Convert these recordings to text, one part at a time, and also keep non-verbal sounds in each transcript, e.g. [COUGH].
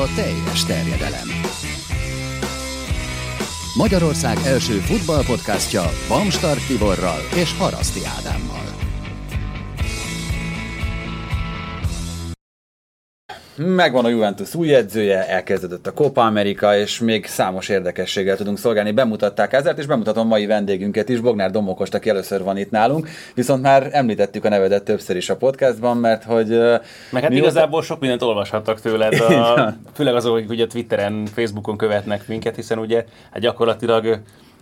a teljes terjedelem. Magyarország első futballpodcastja Bamstart Tiborral és Haraszti Ádámmal. Megvan a Juventus új edzője, elkezdődött a Copa America, és még számos érdekességgel tudunk szolgálni. Bemutatták ezért, és bemutatom mai vendégünket is, Bognár Domokost, aki először van itt nálunk. Viszont már említettük a nevedet többször is a podcastban, mert hogy... Meg hát igazából sok mindent olvashattak tőled, a, főleg azok, akik ugye Twitteren, Facebookon követnek minket, hiszen ugye hát gyakorlatilag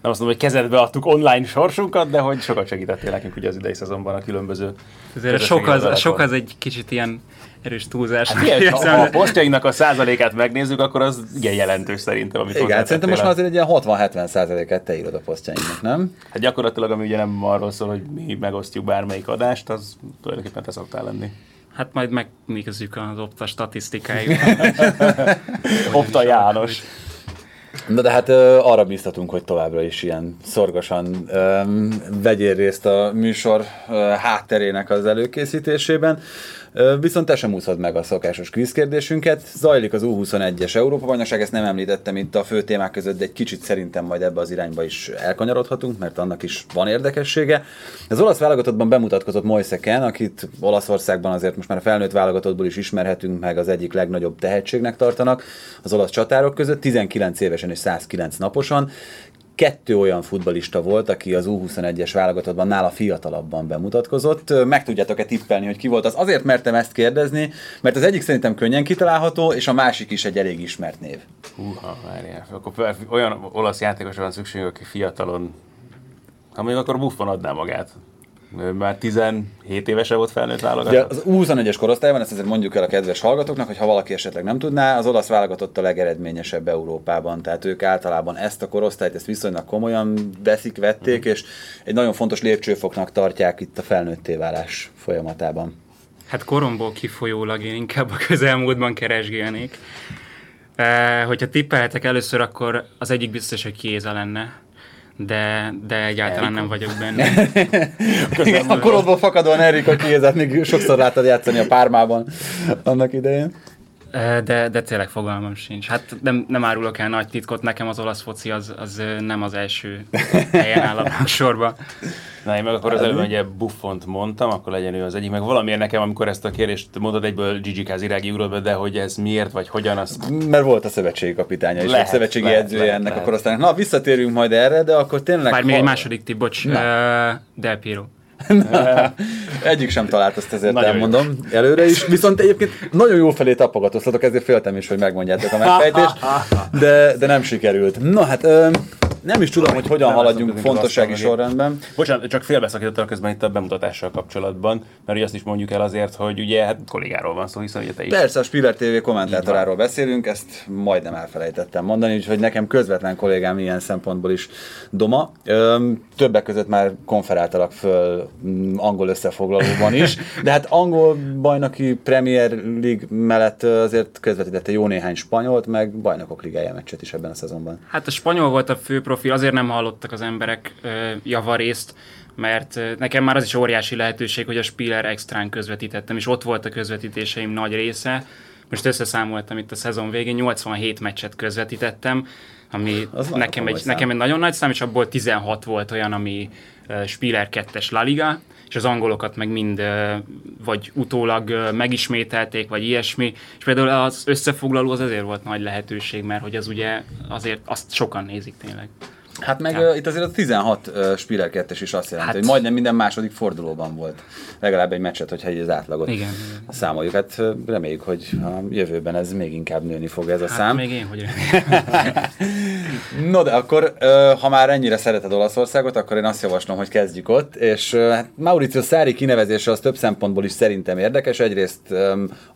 nem azt mondom, hogy kezedbe adtuk online sorsunkat, de hogy sokat segítettél nekünk ugye az idei szezonban a különböző Azért sok az, sok az egy kicsit ilyen erős túlzás. Hát ilyen, ha a posztjainknak a százalékát megnézzük, akkor az igen jelentős szerintem, amit Igen, szerintem most már azért egy ilyen 60-70 százalékát te írod a posztjainknak, nem? Hát gyakorlatilag, ami ugye nem arról szól, hogy mi megosztjuk bármelyik adást, az tulajdonképpen te szoktál lenni. Hát majd megnézzük az Opta statisztikáit. [LAUGHS] Opta János. Na de hát ö, arra bíztatunk, hogy továbbra is ilyen szorgosan ö, vegyél részt a műsor ö, hátterének az előkészítésében. Viszont te sem úszod meg a szokásos kvízkérdésünket. Zajlik az U21-es Európa bajnokság, ezt nem említettem itt a fő témák között, de egy kicsit szerintem majd ebbe az irányba is elkanyarodhatunk, mert annak is van érdekessége. Az olasz válogatottban bemutatkozott Moiseken, akit Olaszországban azért most már a felnőtt válogatottból is ismerhetünk, meg az egyik legnagyobb tehetségnek tartanak az olasz csatárok között, 19 évesen és 109 naposan kettő olyan futbalista volt, aki az U21-es válogatottban nála fiatalabban bemutatkozott. Meg tudjátok-e tippelni, hogy ki volt az? Azért mertem ezt kérdezni, mert az egyik szerintem könnyen kitalálható, és a másik is egy elég ismert név. Húha, várjál. Akkor olyan olasz játékosra van szükség, aki fiatalon, ha még akkor Buffon adná magát. Ő már 17 évese volt felnőtt válogatott. Ugye az U21-es korosztályban, ezt azért mondjuk el a kedves hallgatóknak, hogy ha valaki esetleg nem tudná, az olasz válogatott a legeredményesebb Európában. Tehát ők általában ezt a korosztályt, ezt viszonylag komolyan veszik, vették, és egy nagyon fontos lépcsőfoknak tartják itt a felnőtté válás folyamatában. Hát koromból kifolyólag én inkább a közelmúltban keresgélnék. E, hogyha tippelhetek először, akkor az egyik biztos, hogy Kéza lenne de, de egyáltalán nem vagyok benne. [LAUGHS] Igen, a korodból fakadóan Erika Chiesát még sokszor láttad játszani a pármában annak idején. De, de tényleg fogalmam sincs. Hát nem, nem árulok el nagy titkot, nekem az olasz foci az, az nem az első helyen áll a [LAUGHS] sorban. Na, én meg akkor az előbb ugye Buffont mondtam, akkor legyen ő az egyik, meg valamiért nekem, amikor ezt a kérdést mondod, egyből Gigi Kazirági ugrott be, de hogy ez miért, vagy hogyan, az... Mert volt a szövetségi kapitánya és lehet, a szövetségi lehet, edzője lehet, ennek lehet. akkor aztán, na visszatérünk majd erre, de akkor tényleg... Már még egy második tipp, bocs, uh, Del [LAUGHS] Egyik sem talált, ezt ezért nagyon elmondom jó. előre is. Viszont egyébként nagyon jó felé tapogatóztatok, ezért féltem is, hogy megmondjátok a megfejtést, [LAUGHS] de, de nem sikerült. Na hát, nem is tudom, hogy hogyan haladjunk fontossági sorrendben. Bocsánat, csak félbeszakítottam közben itt a bemutatással kapcsolatban, mert ugye azt is mondjuk el azért, hogy ugye hát kollégáról van szó, hiszen ugye te is. Persze, a Spiller TV kommentátoráról beszélünk, ezt majdnem elfelejtettem mondani, úgyhogy nekem közvetlen kollégám ilyen szempontból is doma. Többek között már konferáltalak föl mm, angol összefoglalóban is, de hát angol bajnoki Premier League mellett azért közvetítette jó néhány spanyolt, meg bajnokok ligája meccset is ebben a szezonban. Hát a spanyol volt a fő profil, azért nem hallottak az emberek javarészt, mert nekem már az is óriási lehetőség, hogy a Spiller extrán közvetítettem, és ott volt a közvetítéseim nagy része. Most összeszámoltam itt a szezon végén, 87 meccset közvetítettem, ami az nekem egy, nekem egy nagyon nagy szám, és abból 16 volt olyan, ami Spiller 2-es La Liga, és az angolokat meg mind vagy utólag megismételték, vagy ilyesmi. És például az összefoglaló az azért volt nagy lehetőség, mert hogy az ugye azért azt sokan nézik tényleg. Hát meg uh, itt azért a 16 uh, Spiller 2 is azt jelenti, hát. hogy majdnem minden második fordulóban volt legalább egy meccset, hogyha egy az átlagot igen, számoljuk. Hát uh, reméljük, hogy a jövőben ez még inkább nőni fog ez a hát szám. még én, hogy [LAUGHS] [LAUGHS] No de akkor, ha már ennyire szereted Olaszországot, akkor én azt javaslom, hogy kezdjük ott, és hát Mauricio Szári kinevezése az több szempontból is szerintem érdekes. Egyrészt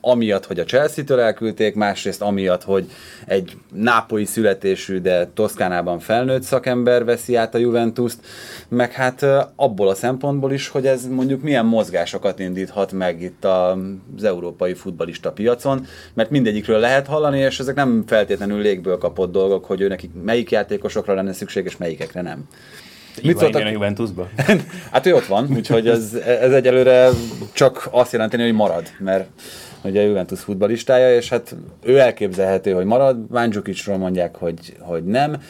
amiatt, hogy a Chelsea-től elküldték, másrészt amiatt, hogy egy nápoi születésű, de Toszkánában felnőtt szakember veszi át a Juventus-t, meg hát abból a szempontból is, hogy ez mondjuk milyen mozgásokat indíthat meg itt az európai futbalista piacon, mert mindegyikről lehet hallani, és ezek nem feltétlenül légből kapott dolgok, hogy ő nekik melyik játékosokra lenne szükség, és melyikekre nem. Mit szóltak? a Juventusba? [LAUGHS] hát ő ott van, úgyhogy ez, ez egyelőre csak azt jelenteni, hogy marad, mert ugye a Juventus futbalistája, és hát ő elképzelhető, hogy marad, Mandzukicsról mondják, hogy, hogy nem.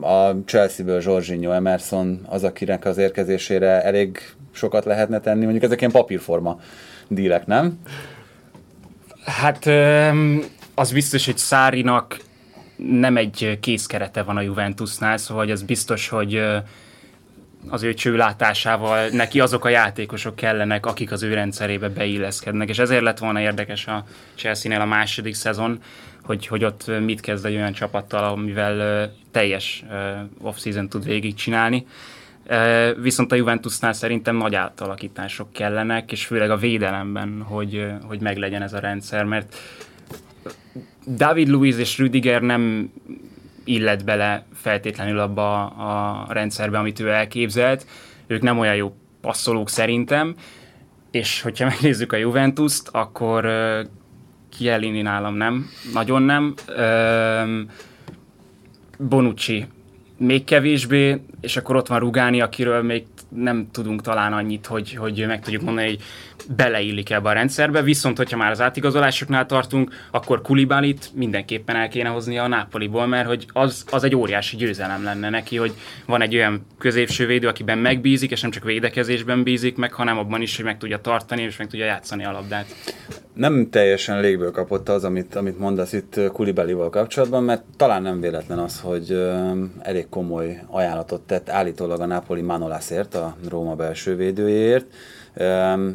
A Chelsea-ből Jorginho Emerson az, akinek az érkezésére elég sokat lehetne tenni, mondjuk ezek ilyen papírforma dílek, nem? Hát az biztos, hogy Szárinak nem egy készkerete van a Juventusnál, szóval az biztos, hogy az ő csőlátásával neki azok a játékosok kellenek, akik az ő rendszerébe beilleszkednek, és ezért lett volna érdekes a Chelsea-nél a második szezon, hogy, hogy ott mit kezd egy olyan csapattal, amivel teljes off-season tud végigcsinálni. Viszont a Juventusnál szerintem nagy átalakítások kellenek, és főleg a védelemben, hogy, hogy meglegyen ez a rendszer, mert David Luiz és Rüdiger nem illet bele feltétlenül abba a rendszerbe, amit ő elképzelt. Ők nem olyan jó passzolók szerintem, és hogyha megnézzük a Juventus-t, akkor uh, Chiellini nálam nem, nagyon nem. Uh, Bonucci még kevésbé, és akkor ott van Rugani, akiről még nem tudunk talán annyit, hogy, hogy meg tudjuk mondani, hogy beleillik ebbe a rendszerbe, viszont hogyha már az átigazolásoknál tartunk, akkor Kulibálit mindenképpen el kéne hozni a Nápoliból, mert hogy az, az egy óriási győzelem lenne neki, hogy van egy olyan középső védő, akiben megbízik, és nem csak védekezésben bízik meg, hanem abban is, hogy meg tudja tartani, és meg tudja játszani a labdát. Nem teljesen légből kapott az, amit, amit mondasz itt Kulibelival kapcsolatban, mert talán nem véletlen az, hogy elég komoly ajánlatot tett állítólag a Napoli Manolasért, a Róma belső védőjéért,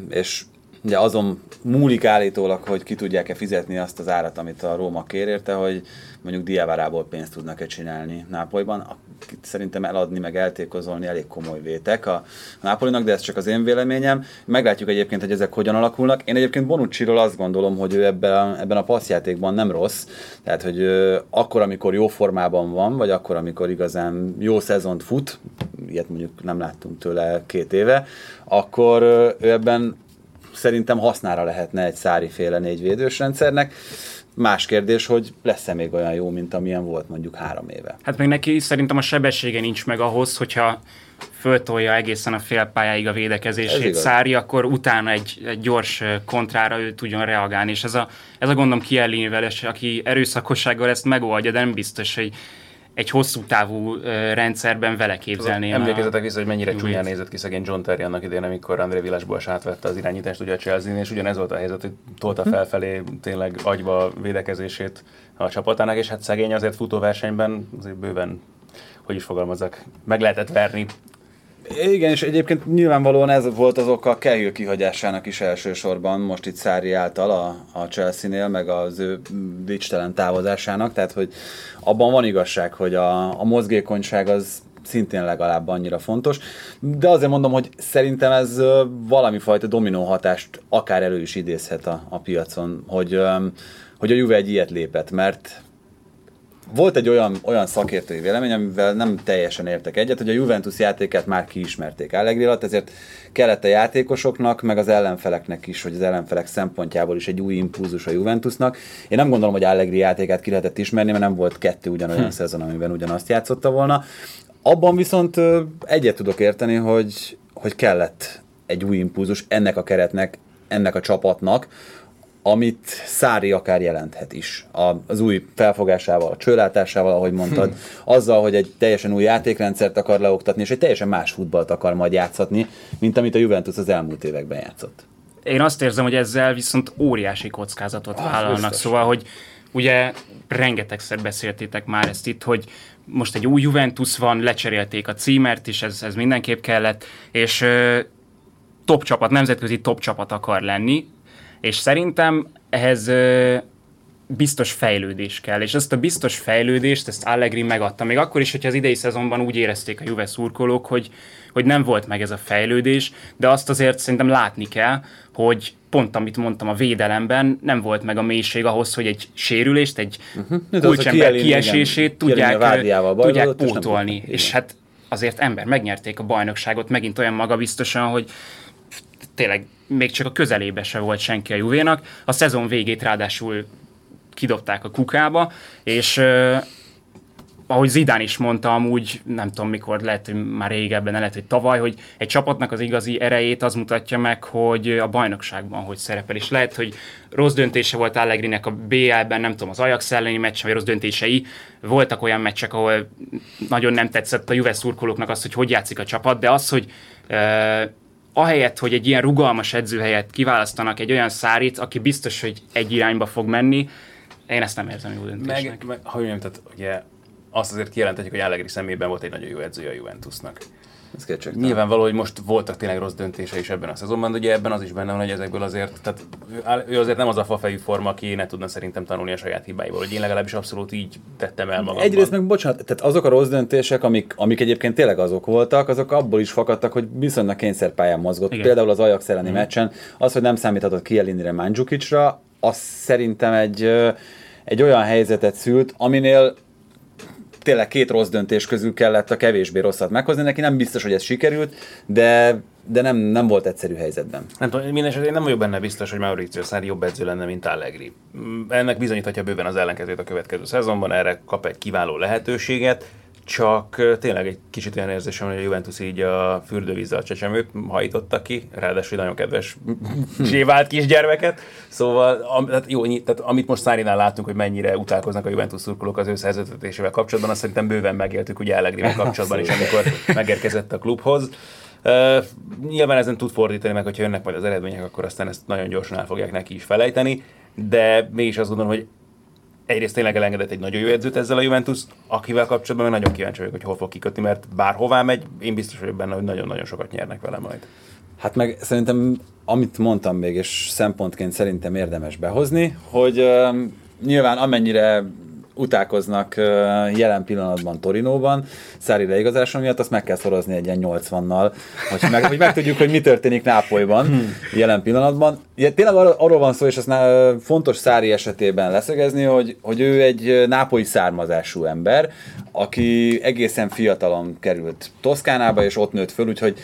és ugye azon múlik állítólag, hogy ki tudják-e fizetni azt az árat, amit a Róma kér érte, hogy mondjuk Diavárából pénzt tudnak-e csinálni Nápolyban. Akit szerintem eladni, meg eltékozolni elég komoly vétek a Nápolinak, de ez csak az én véleményem. Meglátjuk egyébként, hogy ezek hogyan alakulnak. Én egyébként Bonucci-ról azt gondolom, hogy ő ebben, ebben a passzjátékban nem rossz. Tehát, hogy akkor, amikor jó formában van, vagy akkor, amikor igazán jó szezont fut, ilyet mondjuk nem láttunk tőle két éve, akkor ő ebben szerintem hasznára lehetne egy szári féle négyvédős rendszernek. Más kérdés, hogy lesz-e még olyan jó, mint amilyen volt mondjuk három éve. Hát meg neki szerintem a sebessége nincs meg ahhoz, hogyha föltolja egészen a félpályáig a védekezését Szári, akkor utána egy, egy gyors kontrára ő tudjon reagálni. És ez a, ez a gondom Kielinivel, aki erőszakossággal ezt megoldja, de nem biztos, hogy egy hosszú távú rendszerben vele képzelném. Emlékezetek vissza, hogy mennyire csúnyán nézett ki szegény John Terry annak idején, amikor André Villas-Boas átvette az irányítást ugye a chelsea és ugyanez volt a helyzet, hogy tolta hm. felfelé tényleg agyba védekezését a csapatának, és hát szegény azért futóversenyben azért bőven hogy is fogalmazzak, meg lehetett verni igen, és egyébként nyilvánvalóan ez volt az oka a Cahill kihagyásának is elsősorban, most itt Szári által a, a Chelsea-nél, meg az ő dicstelen távozásának, tehát hogy abban van igazság, hogy a, a mozgékonyság az szintén legalább annyira fontos, de azért mondom, hogy szerintem ez valami fajta dominó hatást akár elő is idézhet a, a piacon, hogy, hogy a Juve egy ilyet lépett, mert volt egy olyan, olyan szakértői vélemény, amivel nem teljesen értek egyet, hogy a Juventus játékát már kiismerték Allegri alatt, ezért kellett a játékosoknak, meg az ellenfeleknek is, hogy az ellenfelek szempontjából is egy új impulzus a Juventusnak. Én nem gondolom, hogy Allegri játékát ki lehetett ismerni, mert nem volt kettő ugyanolyan hm. szezon, amiben ugyanazt játszotta volna. Abban viszont egyet tudok érteni, hogy, hogy kellett egy új impulzus ennek a keretnek, ennek a csapatnak, amit Szári akár jelenthet is. A, az új felfogásával, a csőlátásával, ahogy mondtad, hm. azzal, hogy egy teljesen új játékrendszert akar leoktatni, és egy teljesen más futballt akar majd játszatni, mint amit a Juventus az elmúlt években játszott. Én azt érzem, hogy ezzel viszont óriási kockázatot ah, vállalnak, biztos. szóval, hogy ugye rengetegszer beszéltétek már ezt itt, hogy most egy új Juventus van, lecserélték a címert is, ez, ez mindenképp kellett, és top csapat, nemzetközi top csapat akar lenni, és szerintem ehhez biztos fejlődés kell, és ezt a biztos fejlődést, ezt Allegri megadta. Még akkor is, hogyha az idei szezonban úgy érezték a Juve szurkolók, hogy, hogy nem volt meg ez a fejlődés, de azt azért szerintem látni kell, hogy pont amit mondtam a védelemben, nem volt meg a mélység ahhoz, hogy egy sérülést, egy uh-huh. kulcsember kiesését igen, tudják, tudják pótolni. És, és hát azért ember, megnyerték a bajnokságot megint olyan magabiztosan, hogy tényleg még csak a közelébe se volt senki a Juvénak. A szezon végét ráadásul kidobták a kukába, és ahogy Zidán is mondta amúgy, nem tudom mikor, lehet, hogy már régebben, lehet, hogy tavaly, hogy egy csapatnak az igazi erejét az mutatja meg, hogy a bajnokságban hogy szerepel. És lehet, hogy rossz döntése volt Allegrinek a BL-ben, nem tudom, az Ajax elleni meccs, vagy rossz döntései. Voltak olyan meccsek, ahol nagyon nem tetszett a Juve szurkolóknak az, hogy hogy játszik a csapat, de az, hogy uh, ahelyett, hogy egy ilyen rugalmas edzőhelyet kiválasztanak egy olyan szárit, aki biztos, hogy egy irányba fog menni, én ezt nem érzem jó döntésnek. Meg, meg ha mondjam, tehát ugye azt azért kijelenthetjük, hogy Allegri szemében volt egy nagyon jó edzője a Juventusnak. Ez Nyilvánvaló, hogy most voltak tényleg rossz döntése is ebben a szezonban, de ugye ebben az is benne van, hogy ezekből azért, tehát ő azért nem az a fafejű forma, aki ne tudna szerintem tanulni a saját hibáiból, hogy én legalábbis abszolút így tettem el magam. Egyrészt meg bocsánat, tehát azok a rossz döntések, amik, amik egyébként tényleg azok voltak, azok abból is fakadtak, hogy viszonylag kényszerpályán mozgott. Igen. Például az Ajax elleni mm. meccsen, az, hogy nem számíthatott Kielinire Mandzukicsra, az szerintem egy, egy olyan helyzetet szült, aminél tényleg két rossz döntés közül kellett a kevésbé rosszat meghozni. Neki nem biztos, hogy ez sikerült, de de nem, nem volt egyszerű helyzetben. Nem tudom, minden én nem vagyok benne biztos, hogy Mauricio Sarri jobb edző lenne, mint Allegri. Ennek bizonyíthatja bőven az ellenkezőt a következő szezonban, erre kap egy kiváló lehetőséget csak tényleg egy kicsit olyan érzésem, hogy a Juventus így a fürdővízzel csecsemőt hajította ki, ráadásul nagyon kedves [LAUGHS] zsévált kisgyermeket. Szóval, am, tehát jó, tehát amit most Szárinál látunk, hogy mennyire utálkoznak a Juventus szurkolók az ő szerződtetésével kapcsolatban, azt szerintem bőven megéltük ugye Allegrivel [LAUGHS] kapcsolatban is, amikor megérkezett a klubhoz. Uh, nyilván ezen tud fordítani, meg hogyha jönnek majd az eredmények, akkor aztán ezt nagyon gyorsan el fogják neki is felejteni, de mégis azt gondolom, hogy egyrészt tényleg elengedett egy nagyon jó edzőt ezzel a Juventus, akivel kapcsolatban nagyon kíváncsi vagyok, hogy hol fog kikötni, mert bárhová megy, én biztos vagyok benne, hogy nagyon-nagyon sokat nyernek vele majd. Hát meg szerintem, amit mondtam még, és szempontként szerintem érdemes behozni, hogy uh, nyilván amennyire utálkoznak jelen pillanatban Torinóban, Szári leigazása miatt, azt meg kell szorozni egy ilyen 80-nal, hogy meg, hogy meg tudjuk, hogy mi történik Nápolyban hmm. jelen pillanatban. Ja, tényleg arról van szó, és azt fontos Szári esetében leszögezni, hogy, hogy ő egy nápolyi származású ember, aki egészen fiatalon került Toszkánába, és ott nőtt föl, úgyhogy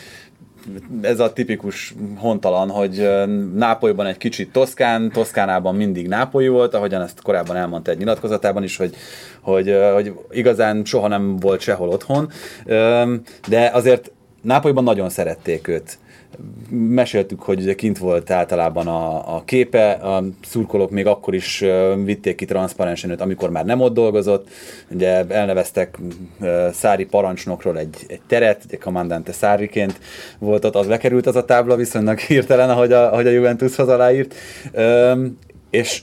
ez a tipikus hontalan, hogy Nápolyban egy kicsit Toszkán, Toszkánában mindig Nápoly volt, ahogyan ezt korábban elmondta egy nyilatkozatában is, hogy, hogy, hogy igazán soha nem volt sehol otthon, de azért Nápolyban nagyon szerették őt meséltük, hogy ugye kint volt általában a, a képe, a szurkolók még akkor is vitték ki transzparensen őt, amikor már nem ott dolgozott. Ugye elneveztek Szári parancsnokról egy, egy teret, egy Commandante Száriként volt ott, az lekerült az a tábla viszonylag hirtelen, ahogy a, ahogy a Juventushoz aláírt. És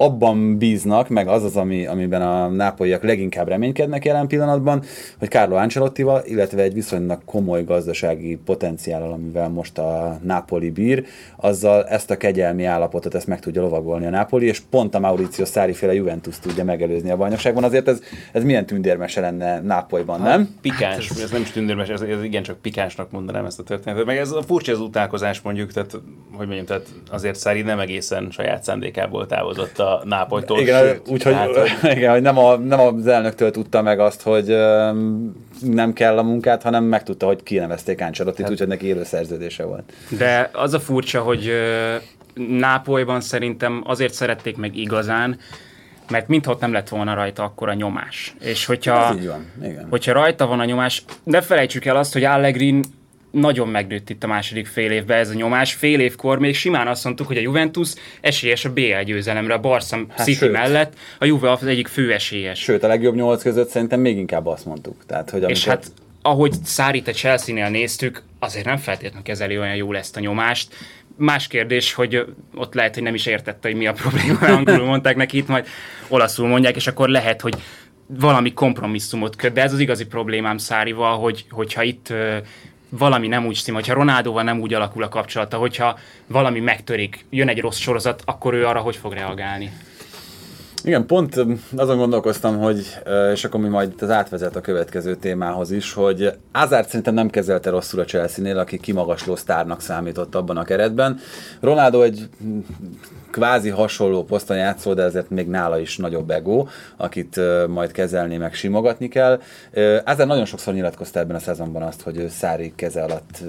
abban bíznak, meg az az, ami, amiben a nápolyiak leginkább reménykednek jelen pillanatban, hogy Carlo Ancelottival, illetve egy viszonylag komoly gazdasági potenciállal, amivel most a Napoli bír, azzal ezt a kegyelmi állapotot ezt meg tudja lovagolni a Napoli, és pont a Mauricio Szári féle Juventus tudja megelőzni a bajnokságban. Azért ez, ez milyen tündérmese lenne Nápolyban, nem? Hát, pikáns, hát, ez nem is tündérmes, ez, ez igencsak pikánsnak mondanám ezt a történetet. Meg ez a furcsa az utálkozás mondjuk, tehát hogy mondjam, tehát azért Szári nem egészen saját szándékából távozott a Nápolytól. Igen, úgyhogy [LAUGHS] igen, hogy nem, a, nem az elnöktől tudta meg azt, hogy nem kell a munkát, hanem megtudta, hogy kinevezték Ancelottit, hát. úgyhogy neki élő szerződése volt. De az a furcsa, hogy Nápolyban szerintem azért szerették meg igazán, mert mintha ott nem lett volna rajta akkor a nyomás. És hogyha, van, igen. hogyha rajta van a nyomás, ne felejtsük el azt, hogy Allegri nagyon megnőtt itt a második fél évben ez a nyomás. Fél évkor még simán azt mondtuk, hogy a Juventus esélyes a BL győzelemre, a Barca hát City sőt. mellett a Juve az egyik fő esélyes. Sőt, a legjobb nyolc között szerintem még inkább azt mondtuk. Tehát, hogy. És hát ahogy Szárit a Chelsea-nél néztük, azért nem feltétlenül kezeli olyan jól ezt a nyomást. Más kérdés, hogy ott lehet, hogy nem is értette, hogy mi a [LAUGHS] probléma, angolul mondták neki, itt majd olaszul mondják, és akkor lehet, hogy valami kompromisszumot köt, de ez az igazi problémám Szárival, hogy, hogyha itt valami nem úgy szím, hogyha Ronaldóval nem úgy alakul a kapcsolata, hogyha valami megtörik, jön egy rossz sorozat, akkor ő arra hogy fog reagálni? Igen, pont azon gondolkoztam, hogy, és akkor mi majd az átvezet a következő témához is, hogy Ázárt szerintem nem kezelte rosszul a Chelsea-nél, aki kimagasló sztárnak számított abban a keretben. Ronaldo egy kvázi hasonló poszton játszó, de ezért még nála is nagyobb ego, akit majd kezelni, meg simogatni kell. Ezzel nagyon sokszor nyilatkozta ebben a szezonban azt, hogy ő Szári keze alatt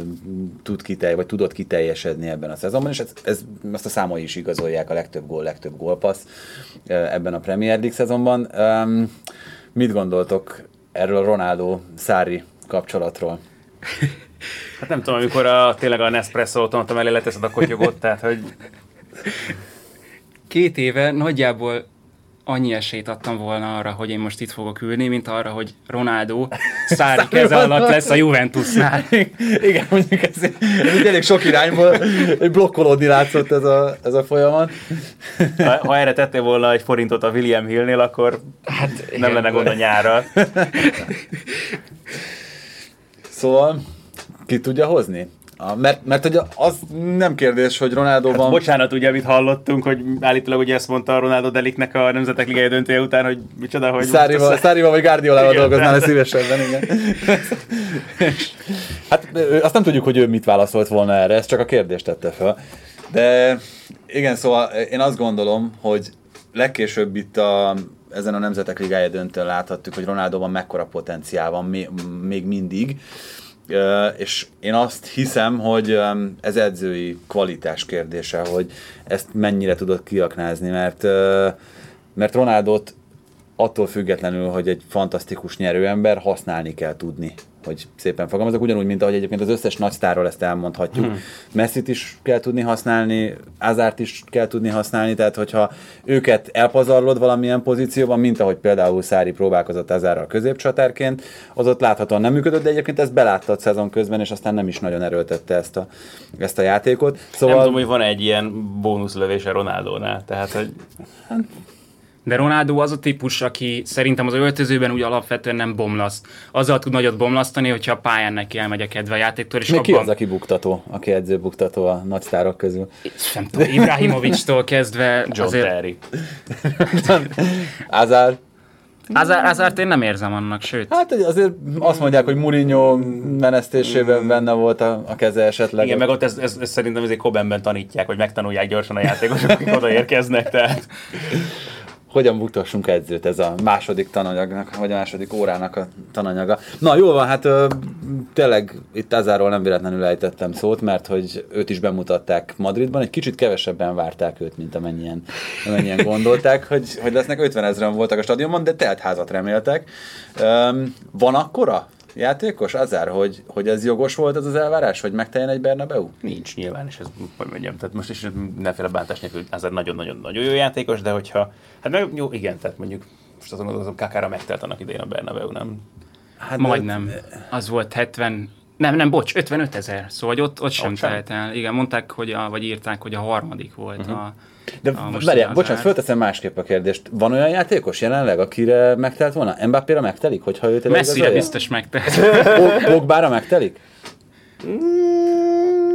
tud kitelj, vagy tudott kiteljesedni ebben a szezonban, és ez, ez, ezt a számai is igazolják, a legtöbb gól, legtöbb gólpassz ebben a Premier League szezonban. Mit gondoltok erről a Ronaldo-Szári kapcsolatról? Hát nem tudom, amikor a, tényleg a Nespresso automatom elé leteszed a kotyogot, tehát hogy Két éve nagyjából annyi esélyt adtam volna arra, hogy én most itt fogok ülni, mint arra, hogy Ronaldo Szári keze alatt lesz a Juventusnál. [LAUGHS] Igen, mondjuk ez, ez így elég sok irányból blokkolódni látszott ez a, ez a folyamat. ha, ha erre tettél volna egy forintot a William Hillnél, akkor hát, nem igen. lenne gond a nyárral. Szóval ki tudja hozni? Mert, mert ugye az nem kérdés, hogy Ronaldoban... Hát, bocsánat, ugye, amit hallottunk, hogy állítólag ugye ezt mondta a Ronaldo Deliknek a Nemzetek Ligája döntője után, hogy micsoda, hogy... Szárival, Szárival vagy Guardiolával Igen, dolgoznál tehát- szívesebben, igen. [LAUGHS] hát azt nem tudjuk, hogy ő mit válaszolt volna erre, ez csak a kérdést tette fel. De igen, szóval én azt gondolom, hogy legkésőbb itt a, ezen a Nemzetek Ligája döntőn láthattuk, hogy Ronaldoban mekkora potenciál van még mindig. És én azt hiszem, hogy ez edzői kvalitás kérdése, hogy ezt mennyire tudod kiaknázni, mert, mert Ronaldot attól függetlenül, hogy egy fantasztikus nyerőember, használni kell tudni, hogy szépen fogalmazok. Ugyanúgy, mint ahogy egyébként az összes nagy sztárról ezt elmondhatjuk. Hmm. Messit is kell tudni használni, Azárt is kell tudni használni, tehát hogyha őket elpazarlod valamilyen pozícióban, mint ahogy például Szári próbálkozott Azárral középcsatárként, az ott láthatóan nem működött, de egyébként ezt beláttad szezon közben, és aztán nem is nagyon erőltette ezt a, ezt a játékot. Nem tudom, Szóval hogy van egy ilyen bónuszlövése Ronaldónál, tehát hogy De Ronaldo az a típus, aki szerintem az öltözőben úgy alapvetően nem bomlaszt. Azzal tud nagyot bomlasztani, hogyha a pályán neki elmegy a kedve a játéktól, és még ki abban... az, aki buktató, aki edzőbuktató a nagy sztárok közül? Nem tudom, Ibrahimovic-tól kezdve John azért... Terry. Azár, Azár, Azárt én nem érzem annak, sőt. Hát azért azt mondják, hogy Mourinho menesztésében benne volt a, a keze esetleg. Igen, meg ott ez, ez, ez szerintem ezért Kobenben tanítják, hogy megtanulják gyorsan a játékosok, akik odaérkeznek, tehát Hogyan buktassunk edzőt, ez a második tananyagnak, vagy a második órának a tananyaga. Na jó van, hát ö, tényleg itt Azáról nem véletlenül ejtettem szót, mert hogy őt is bemutatták Madridban, egy kicsit kevesebben várták őt, mint amennyien, amennyien [LAUGHS] gondolták, hogy, hogy lesznek 50 ezeren voltak a stadionban, de telt házat reméltek. Öm, van akkora játékos, Azár, hogy, hogy ez jogos volt az az elvárás, hogy megteljen egy Bernabeu? nincs nyilván, és ez, hogy mondjam, tehát most is neféle bántás nélkül ez egy nagyon-nagyon-nagyon jó játékos, de hogyha, hát meg jó, igen, tehát mondjuk most azon gondolkozom, Kakára megtelt annak idején a Bernabeu, nem? Hát Majdnem. Az volt 70, nem, nem, bocs, 55 ezer. Szóval hogy ott, ott sem Ott sem? telt el. Igen, mondták, hogy a, vagy írták, hogy a harmadik volt uh-huh. a, De várjál, bocsánat, fölteszem másképp a kérdést. Van olyan játékos jelenleg, akire megtelt volna? Mbappé-ra megtelik, hogyha őt Messzire biztos megtelt. [LAUGHS] Pog- Pogbára megtelik?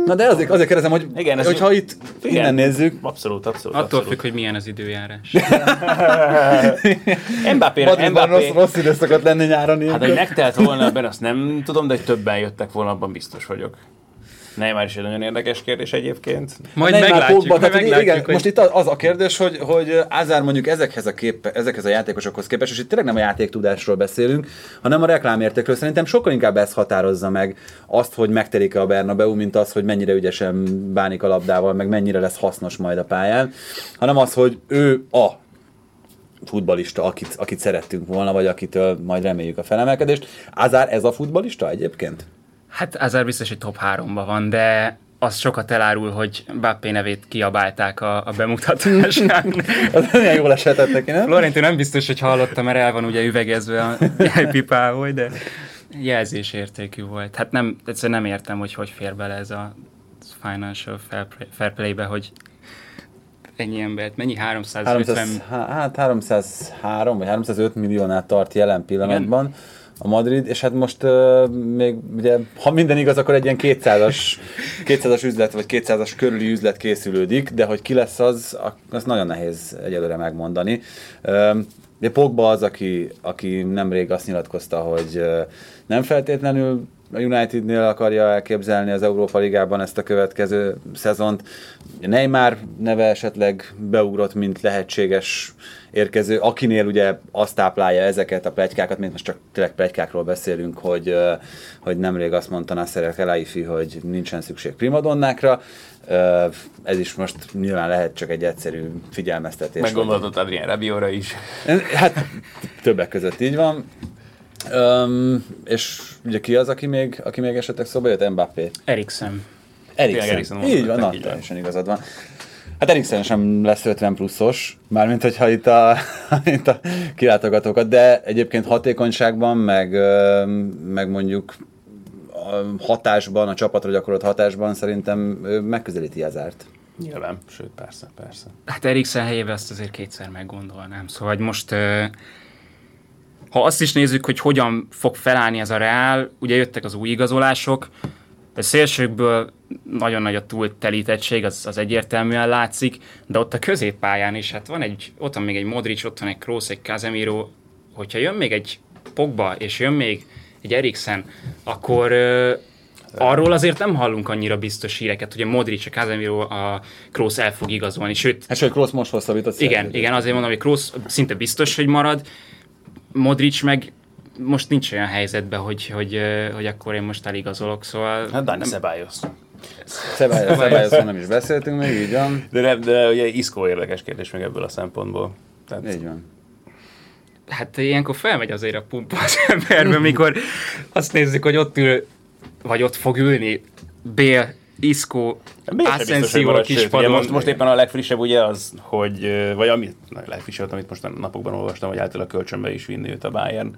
Na de azért, azért kérdezem, hogy Igen, ez- hogyha itt Igen. innen nézzük, Abszolút, abszolút. Attól abszolút. függ, hogy milyen az időjárás. [LAUGHS] Mbappé, Mbappé, rossz, rossz idő szokott lenni nyáron. Hát, hogy megtelt volna ebben, azt nem tudom, de hogy többen jöttek volna, abban biztos vagyok. Neymar is egy nagyon érdekes kérdés egyébként. Majd Neymar, meglátjuk, Pogba, majd tehát, meglátjuk, igen, hogy... Most itt az a kérdés, hogy, hogy Ázár mondjuk ezekhez a, kép, ezekhez a játékosokhoz képest, és itt tényleg nem a játéktudásról beszélünk, hanem a reklámértékről. Szerintem sokkal inkább ez határozza meg azt, hogy megterik-e a Bernabeu, mint az, hogy mennyire ügyesen bánik a labdával, meg mennyire lesz hasznos majd a pályán, hanem az, hogy ő a futbalista, akit, akit szerettünk volna, vagy akitől majd reméljük a felemelkedést. Ázár ez a futbalista egyébként? Hát Azár biztos, hogy top 3-ban van, de az sokat elárul, hogy Bappé nevét kiabálták a, a bemutatásán. [LAUGHS] Az milyen jól eshetett neki, nem? Florentin nem biztos, hogy hallottam, mert el van ugye üvegezve a [LAUGHS] jegypipához, de jelzésértékű volt. Hát nem, egyszerűen nem értem, hogy hogy fér bele ez a financial fair, play, fair play-be, hogy ennyi embert, mennyi 350 300, há- hát 303 vagy 305 milliónál tart jelen pillanatban a Madrid, és hát most uh, még ugye, ha minden igaz, akkor egy ilyen 200-as, 200-as üzlet, vagy 200-as körüli üzlet készülődik, de hogy ki lesz az, az nagyon nehéz egyelőre megmondani. Um, De Pogba az, aki, aki nemrég azt nyilatkozta, hogy uh, nem feltétlenül a Unitednél akarja elképzelni az Európa Ligában ezt a következő szezont. Neymar neve esetleg beugrott, mint lehetséges érkező, akinél ugye azt táplálja ezeket a plegykákat, mint most csak tényleg plegykákról beszélünk, hogy, hogy nemrég azt mondta Nasser Kelaifi, hogy nincsen szükség primadonnákra. Ez is most nyilván lehet csak egy egyszerű figyelmeztetés. Meggondoltott Adrien Rabióra is. Hát többek között így van. Um, és ugye ki az, aki még, aki még esetleg szóba jött? Mbappé. Eriksen. Eriksen. Eriksen így van, na, teljesen igazad van. Hát Eriksen sem lesz 50 pluszos, mármint hogyha itt a, [LAUGHS] itt a kilátogatókat, de egyébként hatékonyságban, meg, meg mondjuk hatásban, a csapatra gyakorolt hatásban szerintem megközelíti az árt. Nyilván, sőt, persze, persze. Hát Eriksen helyébe ezt azért kétszer meggondolnám. Szóval most ha azt is nézzük, hogy hogyan fog felállni ez a Reál, ugye jöttek az új igazolások, a szélsőkből nagyon nagy a túltelítettség, az, az egyértelműen látszik, de ott a középpályán is, hát van egy, ott van még egy Modric, ott van egy Kroos, egy Casemiro, hogyha jön még egy Pogba, és jön még egy Eriksen, akkor uh, arról azért nem hallunk annyira biztos híreket, hogy a Modric, a Casemiro, a Kroos el fog igazolni, sőt... Hát sőt, Kroos most hosszabbított Igen, igen, azért mondom, hogy Kroos szinte biztos, hogy marad, Modric meg most nincs olyan helyzetben, hogy, hogy, hogy akkor én most eligazolok, szóval... Hát Dani Ceballos. Ceballos nem is beszéltünk még, így van. De, de, de ugye Iszkó érdekes kérdés meg ebből a szempontból. Tehát... Így van. Hát ilyenkor felmegy azért a pumpa az emberbe, mikor azt nézzük, hogy ott ül, vagy ott fog ülni Bél, Isco, Asensio a kispadon. Most, most éppen a legfrissebb ugye az, hogy, vagy ami, a legfrissebb, amit most a napokban olvastam, hogy által a kölcsönbe is vinni őt a Bayern.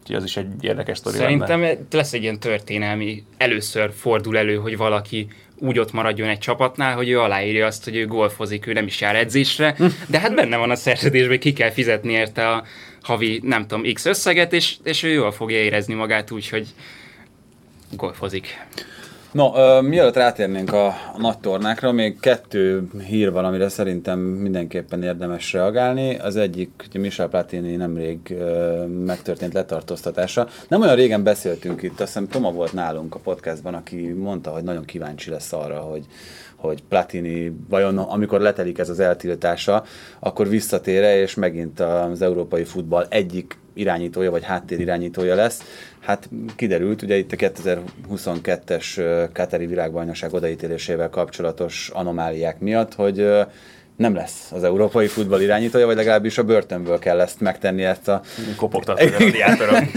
Úgyhogy az is egy érdekes sztori Szerintem lenne. lesz egy ilyen történelmi, először fordul elő, hogy valaki úgy ott maradjon egy csapatnál, hogy ő aláírja azt, hogy ő golfozik, ő nem is jár edzésre, de hát benne van a szerződésben, hogy ki kell fizetni érte a havi, nem tudom, x összeget, és, és ő jól fogja érezni magát úgy, hogy golfozik. No, uh, mielőtt rátérnénk a, a nagy tornákra, még kettő hír van, amire szerintem mindenképpen érdemes reagálni. Az egyik, hogy Michel Platini nemrég uh, megtörtént letartóztatása. Nem olyan régen beszéltünk itt, azt hiszem Toma volt nálunk a podcastban, aki mondta, hogy nagyon kíváncsi lesz arra, hogy hogy Platini vajon amikor letelik ez az eltiltása, akkor visszatér és megint az európai futball egyik irányítója vagy háttérirányítója lesz. Hát kiderült, ugye itt a 2022-es Katari világbajnokság odaítélésével kapcsolatos anomáliák miatt, hogy nem lesz az európai futball irányítója, vagy legalábbis a börtönből kell ezt megtenni ezt a... Kopogtat a radiátoron.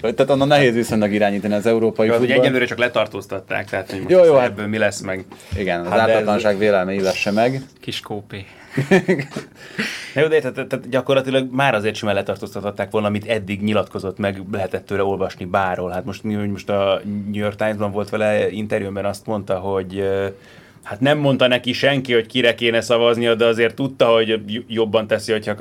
[LAUGHS] tehát onnan nehéz viszonylag irányítani az európai futball. Ugye egyelőre csak letartóztatták, tehát hogy most jó, jó, hát, ebből mi lesz meg. Igen, az hát ártatlanság ez... vélelme illesse meg. Kis kópé. [LAUGHS] jó, de tehát, tehát gyakorlatilag már azért sem letartóztatották volna, amit eddig nyilatkozott meg, lehetett tőle olvasni bárhol. Hát most, most a New York Times-ban volt vele interjúban azt mondta, hogy hát nem mondta neki senki, hogy kire kéne szavaznia, de azért tudta, hogy jobban teszi, hogyha...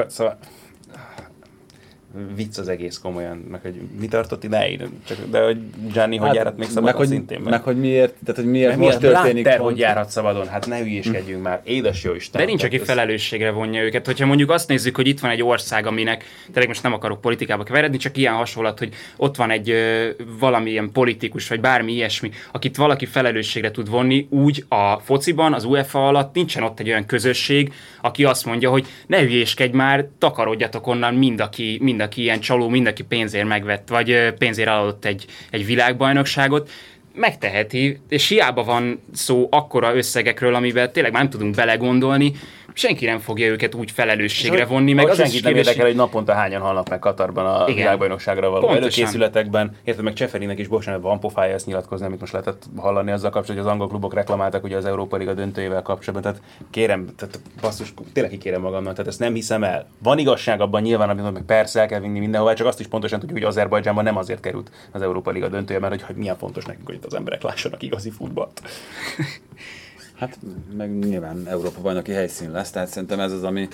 Vicc az egész komolyan, meg hogy mi tartott idáig, csak, de hogy Gianni hát, hogy járhat még szabadon meg, hogy, szintén. Meg, meg, hogy miért, tehát hogy miért most miért történik. Blatter, hogy járhat szabadon, hát ne hülyéskedjünk hm. már, édes jó Isten. De nincs, aki felelősségre vonja őket. Hogyha mondjuk azt nézzük, hogy itt van egy ország, aminek, tényleg most nem akarok politikába keveredni, csak ilyen hasonlat, hogy ott van egy ö, valamilyen politikus, vagy bármi ilyesmi, akit valaki felelősségre tud vonni, úgy a fociban, az UEFA alatt nincsen ott egy olyan közösség, aki azt mondja, hogy ne hülyéskedj már, takarodjatok onnan mind, aki, mind aki ilyen csaló, mindenki pénzért megvett, vagy pénzért eladott egy, egy világbajnokságot, megteheti, és hiába van szó akkora összegekről, amiben tényleg már nem tudunk belegondolni, senki nem fogja őket úgy felelősségre vonni. Meg az senkit nem érdekel, hogy naponta hányan halnak meg Katarban a Igen. világbajnokságra való Pontosan. előkészületekben. Érted, meg Cseferinek is bocsánat, van pofája ezt nyilatkozni, amit most lehetett hallani azzal kapcsolatban, hogy az angol klubok reklamáltak ugye az Európa Liga döntőjével kapcsolatban. Tehát kérem, tehát basszus, tényleg kikérem magamnak, tehát ezt nem hiszem el. Van igazság abban nyilván, amit meg persze el kell vinni mindenhova, csak azt is pontosan tudjuk, hogy Azerbajdzsánban nem azért került az Európa Liga döntője, mert hogy, hogy milyen fontos nekünk, hogy itt az emberek lássanak igazi futballt. [LAUGHS] Hát meg nyilván Európa bajnoki helyszín lesz, tehát szerintem ez az, ami,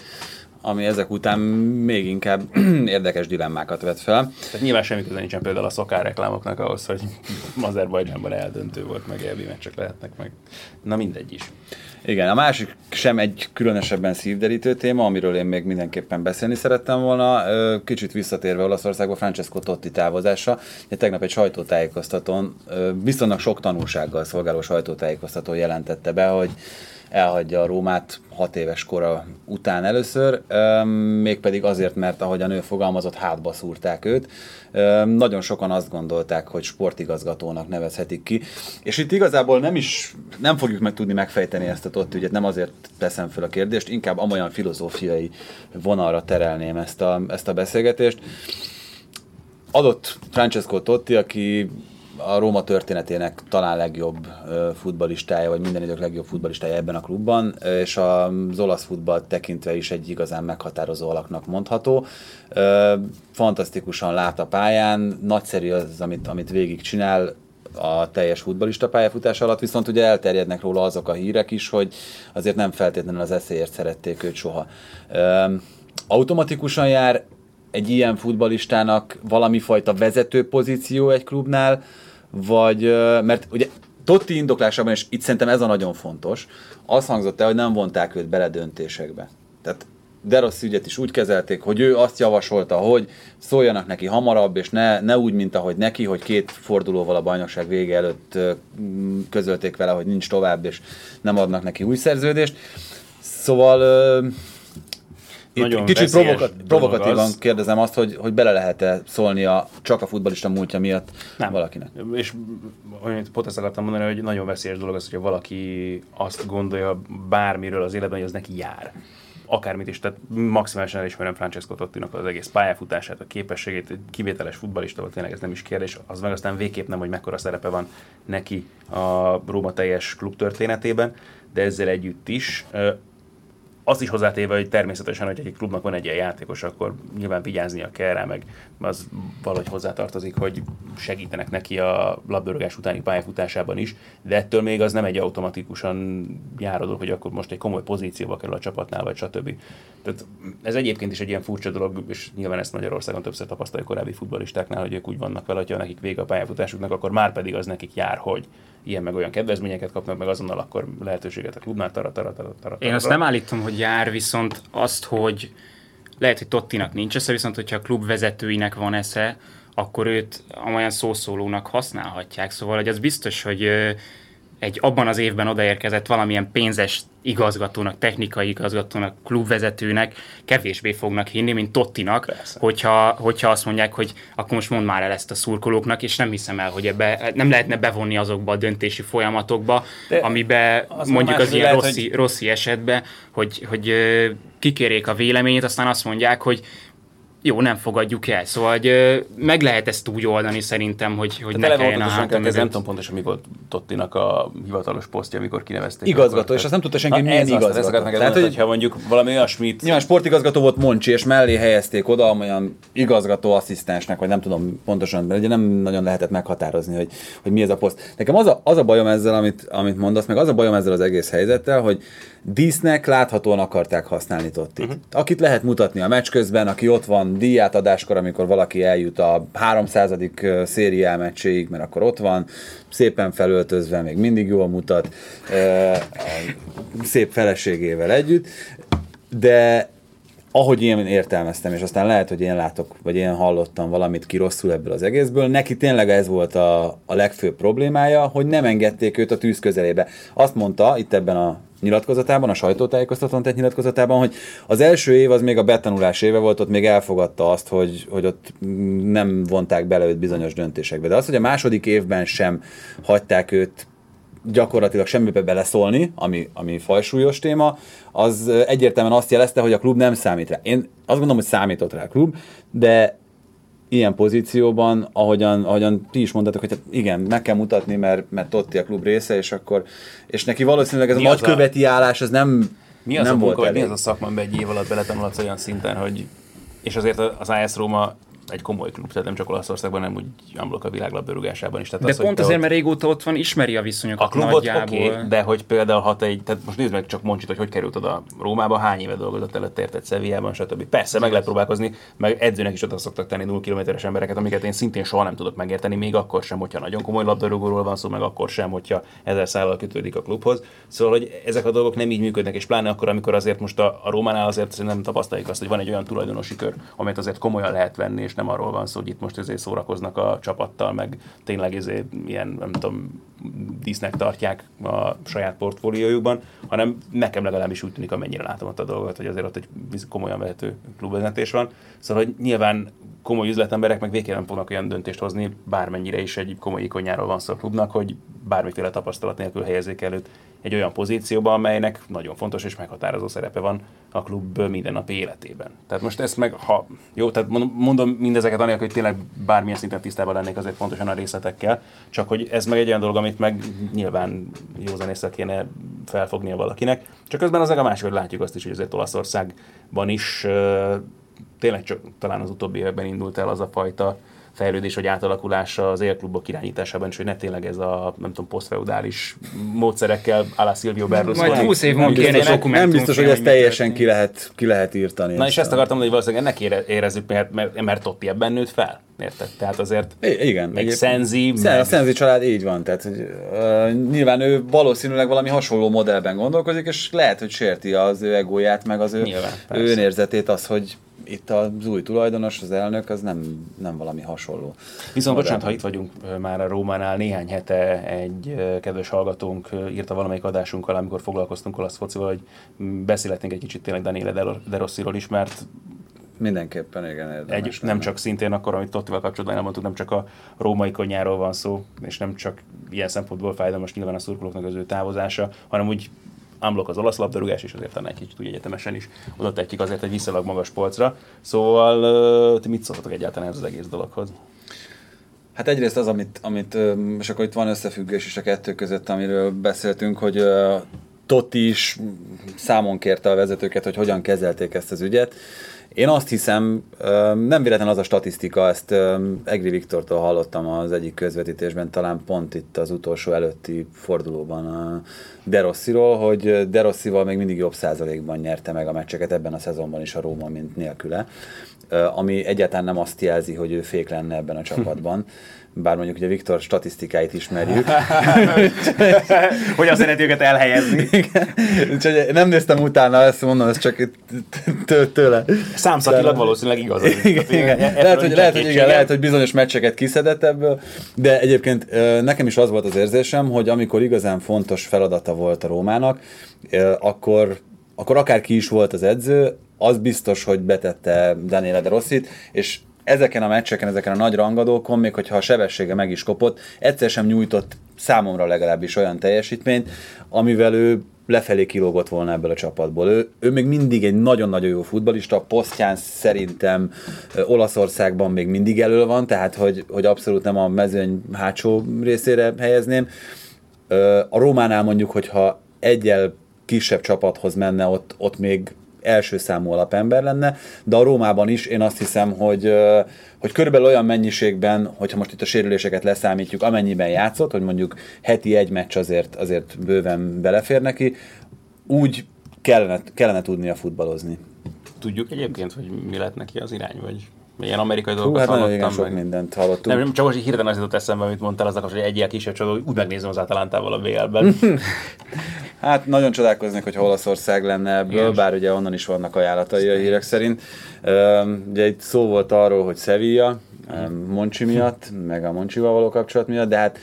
ami ezek után még inkább [CLEARS THROAT] érdekes dilemmákat vet fel. Tehát nyilván semmi köze nincsen például a szokár reklámoknak ahhoz, hogy [LAUGHS] Azerbajdzsánban eldöntő volt, meg elvi meccsek lehetnek meg. Na mindegy is. Igen, a másik sem egy különösebben szívderítő téma, amiről én még mindenképpen beszélni szerettem volna. Kicsit visszatérve Olaszországba, Francesco Totti távozása. Tegnap egy sajtótájékoztatón, viszonylag sok tanulsággal szolgáló sajtótájékoztató jelentette be, hogy elhagyja a Rómát hat éves kora után először, mégpedig azért, mert ahogy a nő fogalmazott, hátba szúrták őt. Nagyon sokan azt gondolták, hogy sportigazgatónak nevezhetik ki, és itt igazából nem is, nem fogjuk meg tudni megfejteni ezt a Totti ügyet, nem azért teszem fel a kérdést, inkább amolyan filozófiai vonalra terelném ezt a, ezt a beszélgetést. Adott Francesco Totti, aki a Róma történetének talán legjobb futbalistája, vagy minden idők legjobb futbalistája ebben a klubban, és az olasz futball tekintve is egy igazán meghatározó alaknak mondható. Fantasztikusan lát a pályán, nagyszerű az, amit, amit végig csinál, a teljes futbalista pályafutás alatt, viszont ugye elterjednek róla azok a hírek is, hogy azért nem feltétlenül az eszéért szerették őt soha. Automatikusan jár egy ilyen futbalistának valami fajta vezető pozíció egy klubnál, vagy, mert ugye Totti indoklásában, és itt szerintem ez a nagyon fontos, azt hangzott el, hogy nem vonták őt bele döntésekbe. Tehát de rossz ügyet is úgy kezelték, hogy ő azt javasolta, hogy szóljanak neki hamarabb, és ne, ne úgy, mint ahogy neki, hogy két fordulóval a bajnokság vége előtt közölték vele, hogy nincs tovább, és nem adnak neki új szerződést. Szóval nagyon kicsit provokat, provokatívan az. kérdezem azt, hogy, hogy bele lehet-e szólnia csak a futbalista múltja miatt Nem. valakinek. És amit pont ezt akartam mondani, hogy nagyon veszélyes dolog az, hogyha valaki azt gondolja bármiről az életben, hogy az neki jár akármit is, tehát maximálisan elismerem Francesco Tottinak az egész pályafutását, a képességét, kivételes futbalista volt, tényleg ez nem is kérdés, az meg aztán végképp nem, hogy mekkora szerepe van neki a Róma teljes klub történetében, de ezzel együtt is azt is hozzátéve, hogy természetesen, hogy egy klubnak van egy ilyen játékos, akkor nyilván vigyáznia kell rá, meg az valahogy hozzátartozik, hogy segítenek neki a labdarúgás utáni pályafutásában is, de ettől még az nem egy automatikusan járodó, hogy akkor most egy komoly pozícióba kerül a csapatnál, vagy stb. Tehát ez egyébként is egy ilyen furcsa dolog, és nyilván ezt Magyarországon többször tapasztalja korábbi futbalistáknál, hogy ők úgy vannak vele, hogy ha nekik vége a pályafutásuknak, akkor már pedig az nekik jár, hogy ilyen meg olyan kedvezményeket kapnak, meg azonnal akkor lehetőséget a klubnál. Tara, tara, tara, tara, Én azt nem állítom, hogy jár, viszont azt, hogy lehet, hogy Tottinak nincs esze, viszont hogyha a klub vezetőinek van esze, akkor őt olyan szószólónak használhatják. Szóval, hogy az biztos, hogy egy abban az évben odaérkezett valamilyen pénzes igazgatónak, technikai igazgatónak, klubvezetőnek kevésbé fognak hinni, mint Tottinak, hogyha, hogyha azt mondják, hogy akkor most mondd már el ezt a szurkolóknak, és nem hiszem el, hogy ebbe nem lehetne bevonni azokba a döntési folyamatokba, De amibe mondjuk az ilyen lehet, Rossi, hogy... Rossi esetbe, hogy, hogy kikérjék a véleményét, aztán azt mondják, hogy jó, nem fogadjuk el. Szóval hogy, meg lehet ezt úgy oldani szerintem, hogy, hogy ne kelljen a hátam Ez nem tudom pontosan mi volt Tottinak a hivatalos posztja, amikor kinevezték. Igazgató, és azt nem tudta senki, milyen ez igazgató. Azt, Tehát, Tehát, hogy, ha mondjuk valami olyasmit... Nyilván sportigazgató volt Moncsi, és mellé helyezték oda olyan igazgató asszisztensnek, vagy nem tudom pontosan, mert ugye nem nagyon lehetett meghatározni, hogy, hogy mi ez a poszt. Nekem az a, az a bajom ezzel, amit, amit mondasz, meg az a bajom ezzel az egész helyzettel, hogy dísznek láthatóan akarták használni Tottit. Uh-huh. Akit lehet mutatni a meccs közben, aki ott van díjátadáskor, amikor valaki eljut a 300. szériá meccséig, mert akkor ott van, szépen felöltözve, még mindig jól mutat, szép feleségével együtt, de ahogy én értelmeztem, és aztán lehet, hogy én látok, vagy én hallottam valamit ki rosszul ebből az egészből, neki tényleg ez volt a, a legfőbb problémája, hogy nem engedték őt a tűz közelébe. Azt mondta itt ebben a nyilatkozatában, a sajtótájékoztatón tett nyilatkozatában, hogy az első év az még a betanulás éve volt, ott még elfogadta azt, hogy, hogy ott nem vonták bele őt bizonyos döntésekbe. De az, hogy a második évben sem hagyták őt gyakorlatilag semmibe beleszólni, ami, ami fajsúlyos téma, az egyértelműen azt jelezte, hogy a klub nem számít rá. Én azt gondolom, hogy számított rá a klub, de ilyen pozícióban, ahogyan, ahogyan ti is mondtatok, hogy hát igen, meg kell mutatni, mert, mert Totti a klub része, és akkor, és neki valószínűleg ez mi a nagyköveti a... állás, ez nem mi az nem a munka, vagy mi az a szakmában egy év alatt beletanulhatsz olyan szinten, hogy és azért az AS Róma egy komoly klub, tehát nem csak Olaszországban, hanem úgy amblok a világlabdarúgásában is. Tehát De az, pont azért, ott- mert régóta ott van, ismeri a viszonyokat a klubot nagyjából. okay, de hogy például ha te egy, tehát most nézd meg csak Moncsit, hogy hogy került oda Rómába, hány éve dolgozott előtt érted Szevijában, stb. Persze, meg lehet próbálkozni, meg edzőnek is oda szoktak tenni 0 kilométeres embereket, amiket én szintén soha nem tudok megérteni, még akkor sem, hogyha nagyon komoly labdarúgóról van szó, meg akkor sem, hogyha ezer szállal kötődik a klubhoz. Szóval, hogy ezek a dolgok nem így működnek, és pláne akkor, amikor azért most a, a Rómánál azért nem tapasztaljuk azt, hogy van egy olyan tulajdonosi kör, amit azért komolyan lehet venni, és nem arról van szó, hogy itt most ezért szórakoznak a csapattal, meg tényleg ezért ilyen, nem tudom, dísznek tartják a saját portfóliójukban, hanem nekem legalábbis úgy tűnik, amennyire látom ott a dolgot, hogy azért ott egy komolyan vehető klubvezetés van. Szóval, hogy nyilván komoly üzletemberek meg végképp fognak olyan döntést hozni, bármennyire is egy komoly ikonyáról van szó a klubnak, hogy bármiféle tapasztalat nélkül helyezik előtt egy olyan pozícióba, amelynek nagyon fontos és meghatározó szerepe van a klub mindennapi életében. Tehát most ezt meg, ha jó, tehát mondom, mindezeket anélkül, hogy tényleg bármilyen szinten tisztában lennék azért pontosan a részletekkel, csak hogy ez meg egy olyan dolog, amit meg nyilván józan észre kéne felfognia valakinek. Csak közben az a másik, hogy látjuk azt is, hogy azért Olaszországban is tényleg csak talán az utóbbi években indult el az a fajta fejlődés vagy átalakulása az élklubok irányításában is, hogy ne tényleg ez a, nem tudom, posztfeudális módszerekkel, ala Silvio Berlusconi. Majd 20 év múlva Nem kéne egy nem biztos, hogy ezt teljesen ki lehet, ki lehet írtani. Na és ezt akartam mondani, hogy valószínűleg ennek ére, érezzük, mert, mert, mert Totti ebben nőtt fel. Érted? Tehát azért I- igen. Meg Szenzi, Szen- meg- A Szenzi család így van, tehát hogy, uh, nyilván ő valószínűleg valami hasonló modellben gondolkozik, és lehet, hogy sérti az ő egóját, meg az ő, Nyilván, ő önérzetét az, hogy itt az új tulajdonos, az elnök, az nem, nem valami hasonló. Viszont modell. bocsánat, ha itt vagyunk már a Rómánál, néhány hete egy kedves hallgatónk írta valamelyik adásunkkal, amikor foglalkoztunk olasz focival, hogy beszélhetnénk egy kicsit tényleg Daniele De De Rossiról is, mert Mindenképpen igen érdemes. egy, nem csak szintén akkor, amit Tottival kapcsolatban elmondtuk, nem csak a római konyáról van szó, és nem csak ilyen szempontból fájdalmas nyilván a szurkolóknak az ő távozása, hanem úgy ámblok az olasz labdarúgás, és azért talán egy kicsit úgy egyetemesen is oda tehetjük azért egy viszonylag magas polcra. Szóval ti mit szóltatok egyáltalán ez az egész dologhoz? Hát egyrészt az, amit, amit, és akkor itt van összefüggés is a kettő között, amiről beszéltünk, hogy Totti is számon kérte a vezetőket, hogy hogyan kezelték ezt az ügyet. Én azt hiszem, nem véletlen az a statisztika, ezt Egri Viktortól hallottam az egyik közvetítésben, talán pont itt az utolsó előtti fordulóban a De Rossiról, hogy De Rossival még mindig jobb százalékban nyerte meg a meccseket ebben a szezonban is a Róma, mint nélküle ami egyáltalán nem azt jelzi, hogy ő fék lenne ebben a csapatban. [LAUGHS] Bár mondjuk ugye Viktor statisztikáit ismerjük. [LAUGHS] Hogyan szereti őket elhelyezni? Úgyhogy nem néztem utána, ezt mondom, ez csak tőle. Számszakilag valószínűleg igaz. az. Igen, Lehet, hogy, lehet, hogy, igen, lehet, hogy bizonyos meccseket kiszedett ebből, de egyébként nekem is az volt az érzésem, hogy amikor igazán fontos feladata volt a Rómának, akkor, akkor akár ki is volt az edző, az biztos, hogy betette Daniele De Rossit, és ezeken a meccseken, ezeken a nagy rangadókon, még hogyha a sebessége meg is kopott, egyszer sem nyújtott számomra legalábbis olyan teljesítményt, amivel ő lefelé kilógott volna ebből a csapatból. Ő, ő még mindig egy nagyon-nagyon jó futbalista, posztján szerintem Olaszországban még mindig elő van, tehát hogy, hogy abszolút nem a mezőny hátsó részére helyezném. A Rómánál mondjuk, hogyha egyel kisebb csapathoz menne, ott, ott még első számú alapember lenne, de a Rómában is én azt hiszem, hogy, hogy körülbelül olyan mennyiségben, hogyha most itt a sérüléseket leszámítjuk, amennyiben játszott, hogy mondjuk heti egy meccs azért, azért bőven belefér neki, úgy kellene, kellene tudnia futballozni. Tudjuk egyébként, hogy mi lett neki az irány, vagy milyen amerikai dolgokat hát hallottam igen, sok mindent hallottunk. Nem, csak most így hirtelen az jutott eszembe, amit mondtál, az hogy egyel kisebb csodó, úgy megnézem az Atalántával a BL-ben. [LAUGHS] Hát nagyon csodálkoznék, hogy Olaszország lenne ebből, Igen. bár ugye onnan is vannak ajánlatai a hírek szerint. Ugye itt szó volt arról, hogy Sevilla, Moncsi miatt, meg a Moncsival való kapcsolat miatt, de hát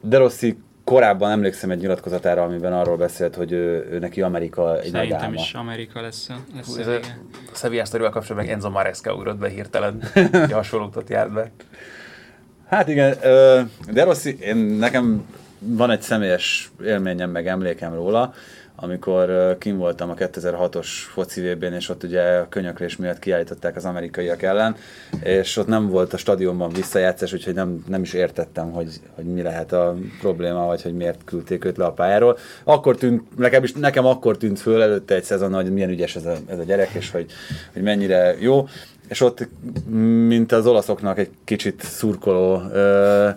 De Rossi korábban emlékszem egy nyilatkozatára, amiben arról beszélt, hogy ő, ő neki Amerika egy nagy Szerintem álma. is Amerika lesz a, lesz Ez a a. Sevilla sztorival kapcsolatban meg Enzo Maresca ugrott be hirtelen. [LAUGHS] Egy hasonlót járt be. Hát igen, De Rossi, én, nekem van egy személyes élményem, meg emlékem róla, amikor kim voltam a 2006-os foci vb és ott ugye a könyöklés miatt kiállították az amerikaiak ellen, és ott nem volt a stadionban visszajátszás, úgyhogy nem, nem is értettem, hogy, hogy mi lehet a probléma, vagy hogy miért küldték őt le a pályáról. Akkor tűnt, legalábbis nekem akkor tűnt föl előtte egy szezon, hogy milyen ügyes ez a, ez a gyerek, és hogy, hogy mennyire jó. és ott, mint az olaszoknak egy kicsit szurkoló ö,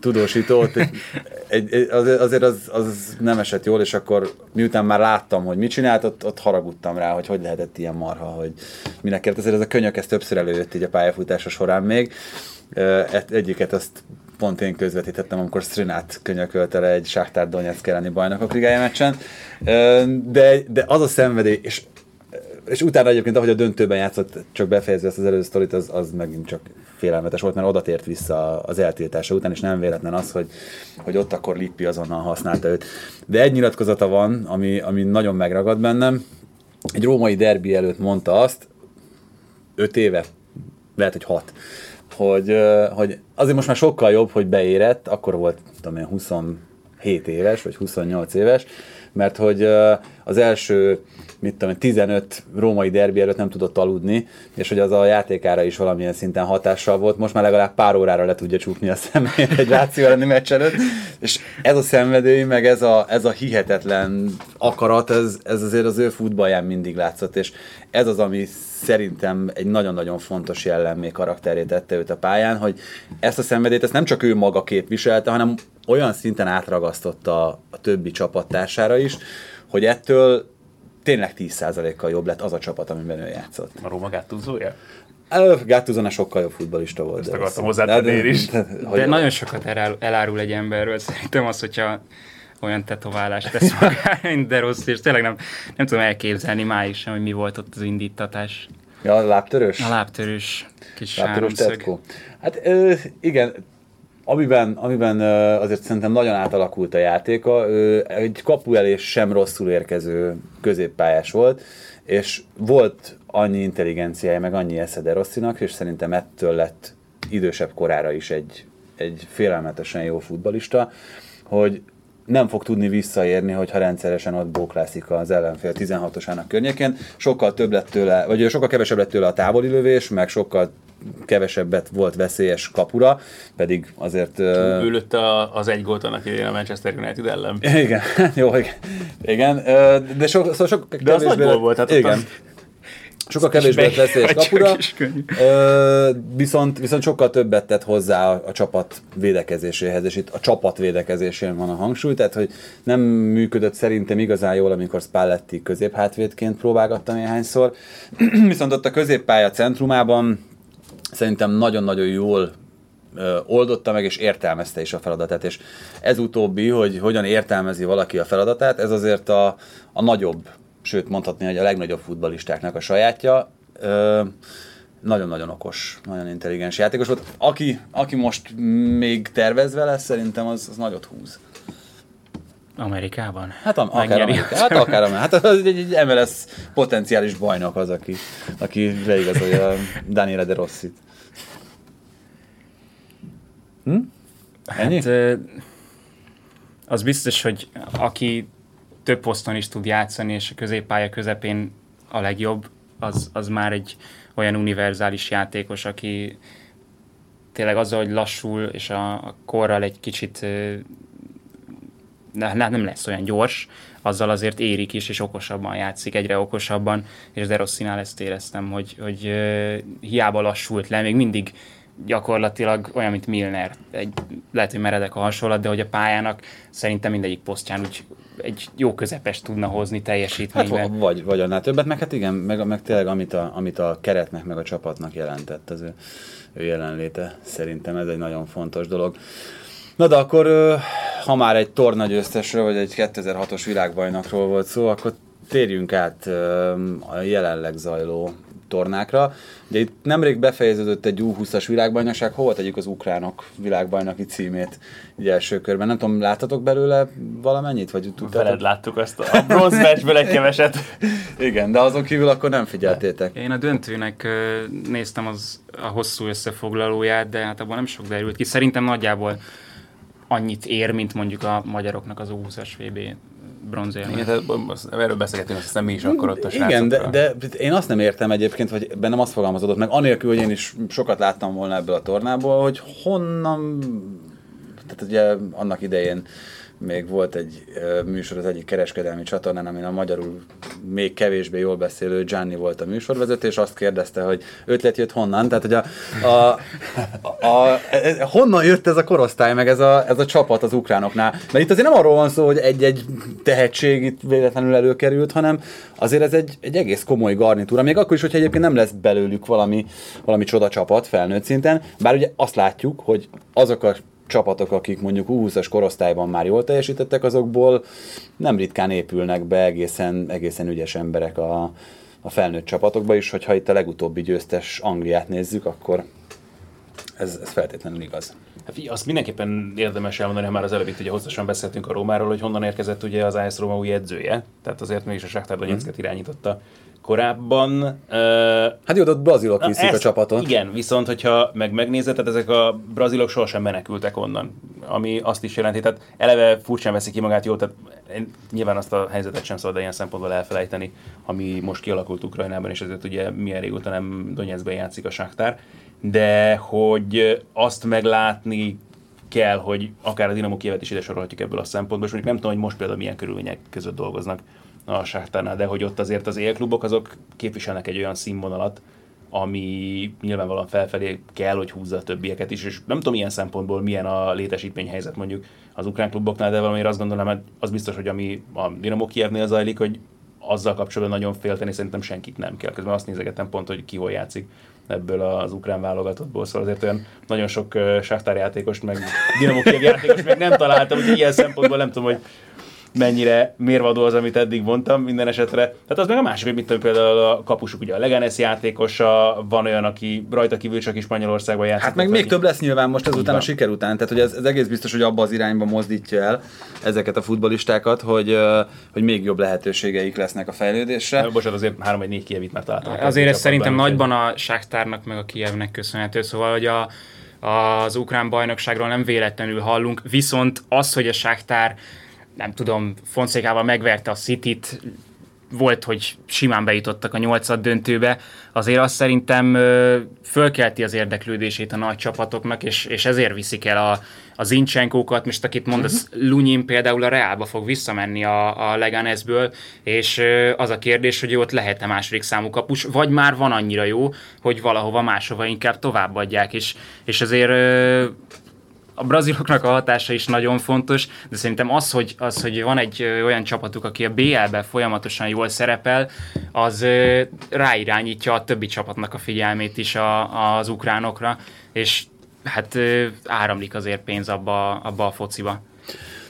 tudósító, egy, egy, azért az, az nem esett jól, és akkor miután már láttam, hogy mit csinált, ott, ott haragudtam rá, hogy hogy lehetett ilyen marha, hogy minek kellett. Azért ez a könyök, ez többször előjött így a pályafutása során még. Egyiket azt pont én közvetítettem, amikor Strinát könyökölte le egy Sáktár Donetsk elleni bajnokok ligája meccsen. De, de az a szenvedély, és és utána egyébként, ahogy a döntőben játszott, csak befejezve ezt az előző sztorit, az, az megint csak félelmetes volt, mert oda tért vissza az eltiltása után, és nem véletlen az, hogy, hogy ott akkor Lippi azonnal használta őt. De egy nyilatkozata van, ami, ami nagyon megragad bennem. Egy római derbi előtt mondta azt, öt éve, lehet, hogy hat, hogy, hogy azért most már sokkal jobb, hogy beérett, akkor volt, tudom én, 27 éves, vagy 28 éves, mert hogy az első mit tudom, 15 római derbi előtt nem tudott aludni, és hogy az a játékára is valamilyen szinten hatással volt. Most már legalább pár órára le tudja csukni a szemét egy Láció elleni meccs előtt. És ez a szenvedély, meg ez a, ez a hihetetlen akarat, ez, ez azért az ő futballján mindig látszott, és ez az, ami szerintem egy nagyon-nagyon fontos jellemmé karakterét tette őt a pályán, hogy ezt a szenvedélyt ezt nem csak ő maga képviselte, hanem olyan szinten átragasztotta a többi csapattársára is, hogy ettől tényleg 10%-kal jobb lett az a csapat, amiben ő játszott. A Róma gátúzója? Gáttuzona sokkal jobb futbalista volt. Ezt akartam hozzátenni én is. De, de, de nagyon sokat elárul egy emberről. Szerintem az, hogyha olyan tetoválást tesz magára, de rossz, és tényleg nem, nem tudom elképzelni máig sem, hogy mi volt ott az indítatás. Ja, a lábtörős? A lábtörős kis lábtörős Hát ö, igen, amiben, amiben azért szerintem nagyon átalakult a játéka, egy kapu elé sem rosszul érkező középpályás volt, és volt annyi intelligenciája, meg annyi esze de Rosszinak, és szerintem ettől lett idősebb korára is egy, egy félelmetesen jó futbalista, hogy nem fog tudni visszaérni, hogyha rendszeresen ott bóklászik az ellenfél 16-osának környékén. Sokkal több lett tőle, vagy sokkal kevesebb lett tőle a távoli lövés, meg sokkal kevesebbet volt veszélyes kapura, pedig azért... Ő lőtte az egy gólt annak idején a Manchester United ellen. Igen, [LAUGHS] jó, igen. igen de sok, szóval sok de az nagy gól volt, hát igen. Az... Sokkal kevésbé lett veszélyes kapura, viszont, viszont sokkal többet tett hozzá a, a csapat védekezéséhez, és itt a csapat védekezésén van a hangsúly, tehát hogy nem működött szerintem igazán jól, amikor Spalletti középhátvédként próbálgatta néhányszor, [CLEARS THROAT] viszont ott a középpálya centrumában szerintem nagyon-nagyon jól oldotta meg és értelmezte is a feladatát. És ez utóbbi, hogy hogyan értelmezi valaki a feladatát, ez azért a, a nagyobb, sőt mondhatni, hogy a legnagyobb futbalistáknak a sajátja. nagyon-nagyon okos, nagyon intelligens játékos volt. Aki, aki most még tervezve lesz, szerintem az, az nagyot húz. Amerikában? Hát am- akár Amerikában. Hát akár Hát az egy, egy MLS potenciális bajnok az, aki, aki leigazolja Daniele de Rossit. Hm? Ennyi? Hát, az biztos, hogy aki több poszton is tud játszani, és a középpálya közepén a legjobb, az, az már egy olyan univerzális játékos, aki tényleg azzal, hogy lassul, és a, a korral egy kicsit nem lesz olyan gyors, azzal azért érik is, és okosabban játszik, egyre okosabban, és De Rossinál ezt éreztem, hogy, hogy hiába lassult le, még mindig gyakorlatilag olyan, mint Milner. Egy, lehet, hogy meredek a hasonlat, de hogy a pályának szerintem mindegyik posztján úgy egy jó közepes tudna hozni teljesítményben. Hát, vagy, vagy annál többet, meg hát igen, meg, meg tényleg amit a, amit a keretnek, meg a csapatnak jelentett az ő, ő jelenléte. Szerintem ez egy nagyon fontos dolog. Na de akkor, ha már egy tornagyőztesről, vagy egy 2006-os világbajnokról volt szó, akkor térjünk át a jelenleg zajló tornákra. Ugye itt nemrég befejeződött egy U20-as világbajnokság, hova tegyük az ukránok világbajnoki címét egy első körben? Nem tudom, láttatok belőle valamennyit? Vagy tudtátok? Veled láttuk azt a bronz meccsből egy keveset. [LAUGHS] Igen, de azon kívül akkor nem figyeltétek. Én a döntőnek néztem az a hosszú összefoglalóját, de hát abban nem sok derült ki. Szerintem nagyjából annyit ér, mint mondjuk a magyaroknak az U20-as VB bronzérme. Igen, erről beszélgetünk, azt hiszem mi is akkor ott a Igen, de, de, én azt nem értem egyébként, hogy bennem azt fogalmazódott meg, anélkül, hogy én is sokat láttam volna ebből a tornából, hogy honnan, tehát ugye annak idején még volt egy műsor az egyik kereskedelmi csatornán, amin a magyarul még kevésbé jól beszélő Gianni volt a műsorvezető, és azt kérdezte, hogy ötlet jött honnan, tehát hogy a, a, a, a, honnan jött ez a korosztály, meg ez a, ez a csapat az ukránoknál. Mert itt azért nem arról van szó, hogy egy-egy tehetség itt véletlenül előkerült, hanem azért ez egy, egy egész komoly garnitúra, még akkor is, hogyha egyébként nem lesz belőlük valami, valami csoda csapat felnőtt szinten, bár ugye azt látjuk, hogy azok a csapatok, akik mondjuk 20-as korosztályban már jól teljesítettek, azokból nem ritkán épülnek be egészen, egészen ügyes emberek a, a felnőtt csapatokba is, hogyha itt a legutóbbi győztes Angliát nézzük, akkor ez, ez feltétlenül igaz. Hát, azt mindenképpen érdemes elmondani, ha már az előbb itt ugye hosszasan beszéltünk a Rómáról, hogy honnan érkezett ugye az AS Róma új edzője, tehát azért mégis a Shakhtar Donetsket mm. irányította korábban. Uh, hát jó, ott brazilok viszik ezt, a csapatot. Igen, viszont hogyha meg megnézed, tehát ezek a brazilok sohasem menekültek onnan, ami azt is jelenti, tehát eleve furcsán veszi ki magát, jó, tehát nyilván azt a helyzetet sem szabad ilyen szempontból elfelejteni, ami most kialakult Ukrajnában, és ezért ugye milyen régóta nem Donetskben játszik a Shakhtar, de hogy azt meglátni kell, hogy akár a Dinamo Kievet is ide sorolhatjuk ebből a szempontból, és mondjuk nem tudom, hogy most például milyen körülmények között dolgoznak a Sáktárnál, de hogy ott azért az élklubok azok képviselnek egy olyan színvonalat, ami nyilvánvalóan felfelé kell, hogy húzza a többieket is, és nem tudom ilyen szempontból milyen a létesítményhelyzet mondjuk az ukrán kluboknál, de valamiért azt gondolom, hogy az biztos, hogy ami a Dinamo Kievnél zajlik, hogy azzal kapcsolatban nagyon félteni szerintem senkit nem kell. Közben azt nézegetem pont, hogy ki hol játszik ebből az ukrán válogatottból, szóval azért olyan nagyon sok uh, Sáktár játékos, meg Dinamo Kiev játékos meg nem találtam, úgyhogy ilyen szempontból nem tudom, hogy mennyire mérvadó az, amit eddig mondtam minden esetre. Tehát az meg a másik, hogy mit tudom, például a kapusuk, ugye a Leganes játékosa, van olyan, aki rajta kívül csak is Spanyolországban játszik. Hát meg még több lesz nyilván most ezután a siker után, tehát hogy ez, ez, egész biztos, hogy abba az irányba mozdítja el ezeket a futbolistákat, hogy, hogy még jobb lehetőségeik lesznek a fejlődésre. Na, bocsánat, azért három vagy négy kievit már találtam. Azért ez szerintem nagyban a Sáktárnak meg a Kievnek köszönhető, szóval hogy a, az ukrán bajnokságról nem véletlenül hallunk, viszont az, hogy a Sáktár nem tudom, Fonszékával megverte a City-t, volt, hogy simán bejutottak a nyolcad döntőbe, azért azt szerintem fölkelti az érdeklődését a nagy csapatoknak, és, és ezért viszik el a, a Zincsenkókat, most akit mondasz, uh-huh. Lunyin például a Reálba fog visszamenni a, a Leganesből, és az a kérdés, hogy ott lehet-e második számú kapus, vagy már van annyira jó, hogy valahova máshova inkább továbbadják, és, és azért a braziloknak a hatása is nagyon fontos, de szerintem az, hogy, az, hogy van egy olyan csapatuk, aki a BL-ben folyamatosan jól szerepel, az ráirányítja a többi csapatnak a figyelmét is a, az ukránokra, és hát áramlik azért pénz abba, abba a fociba.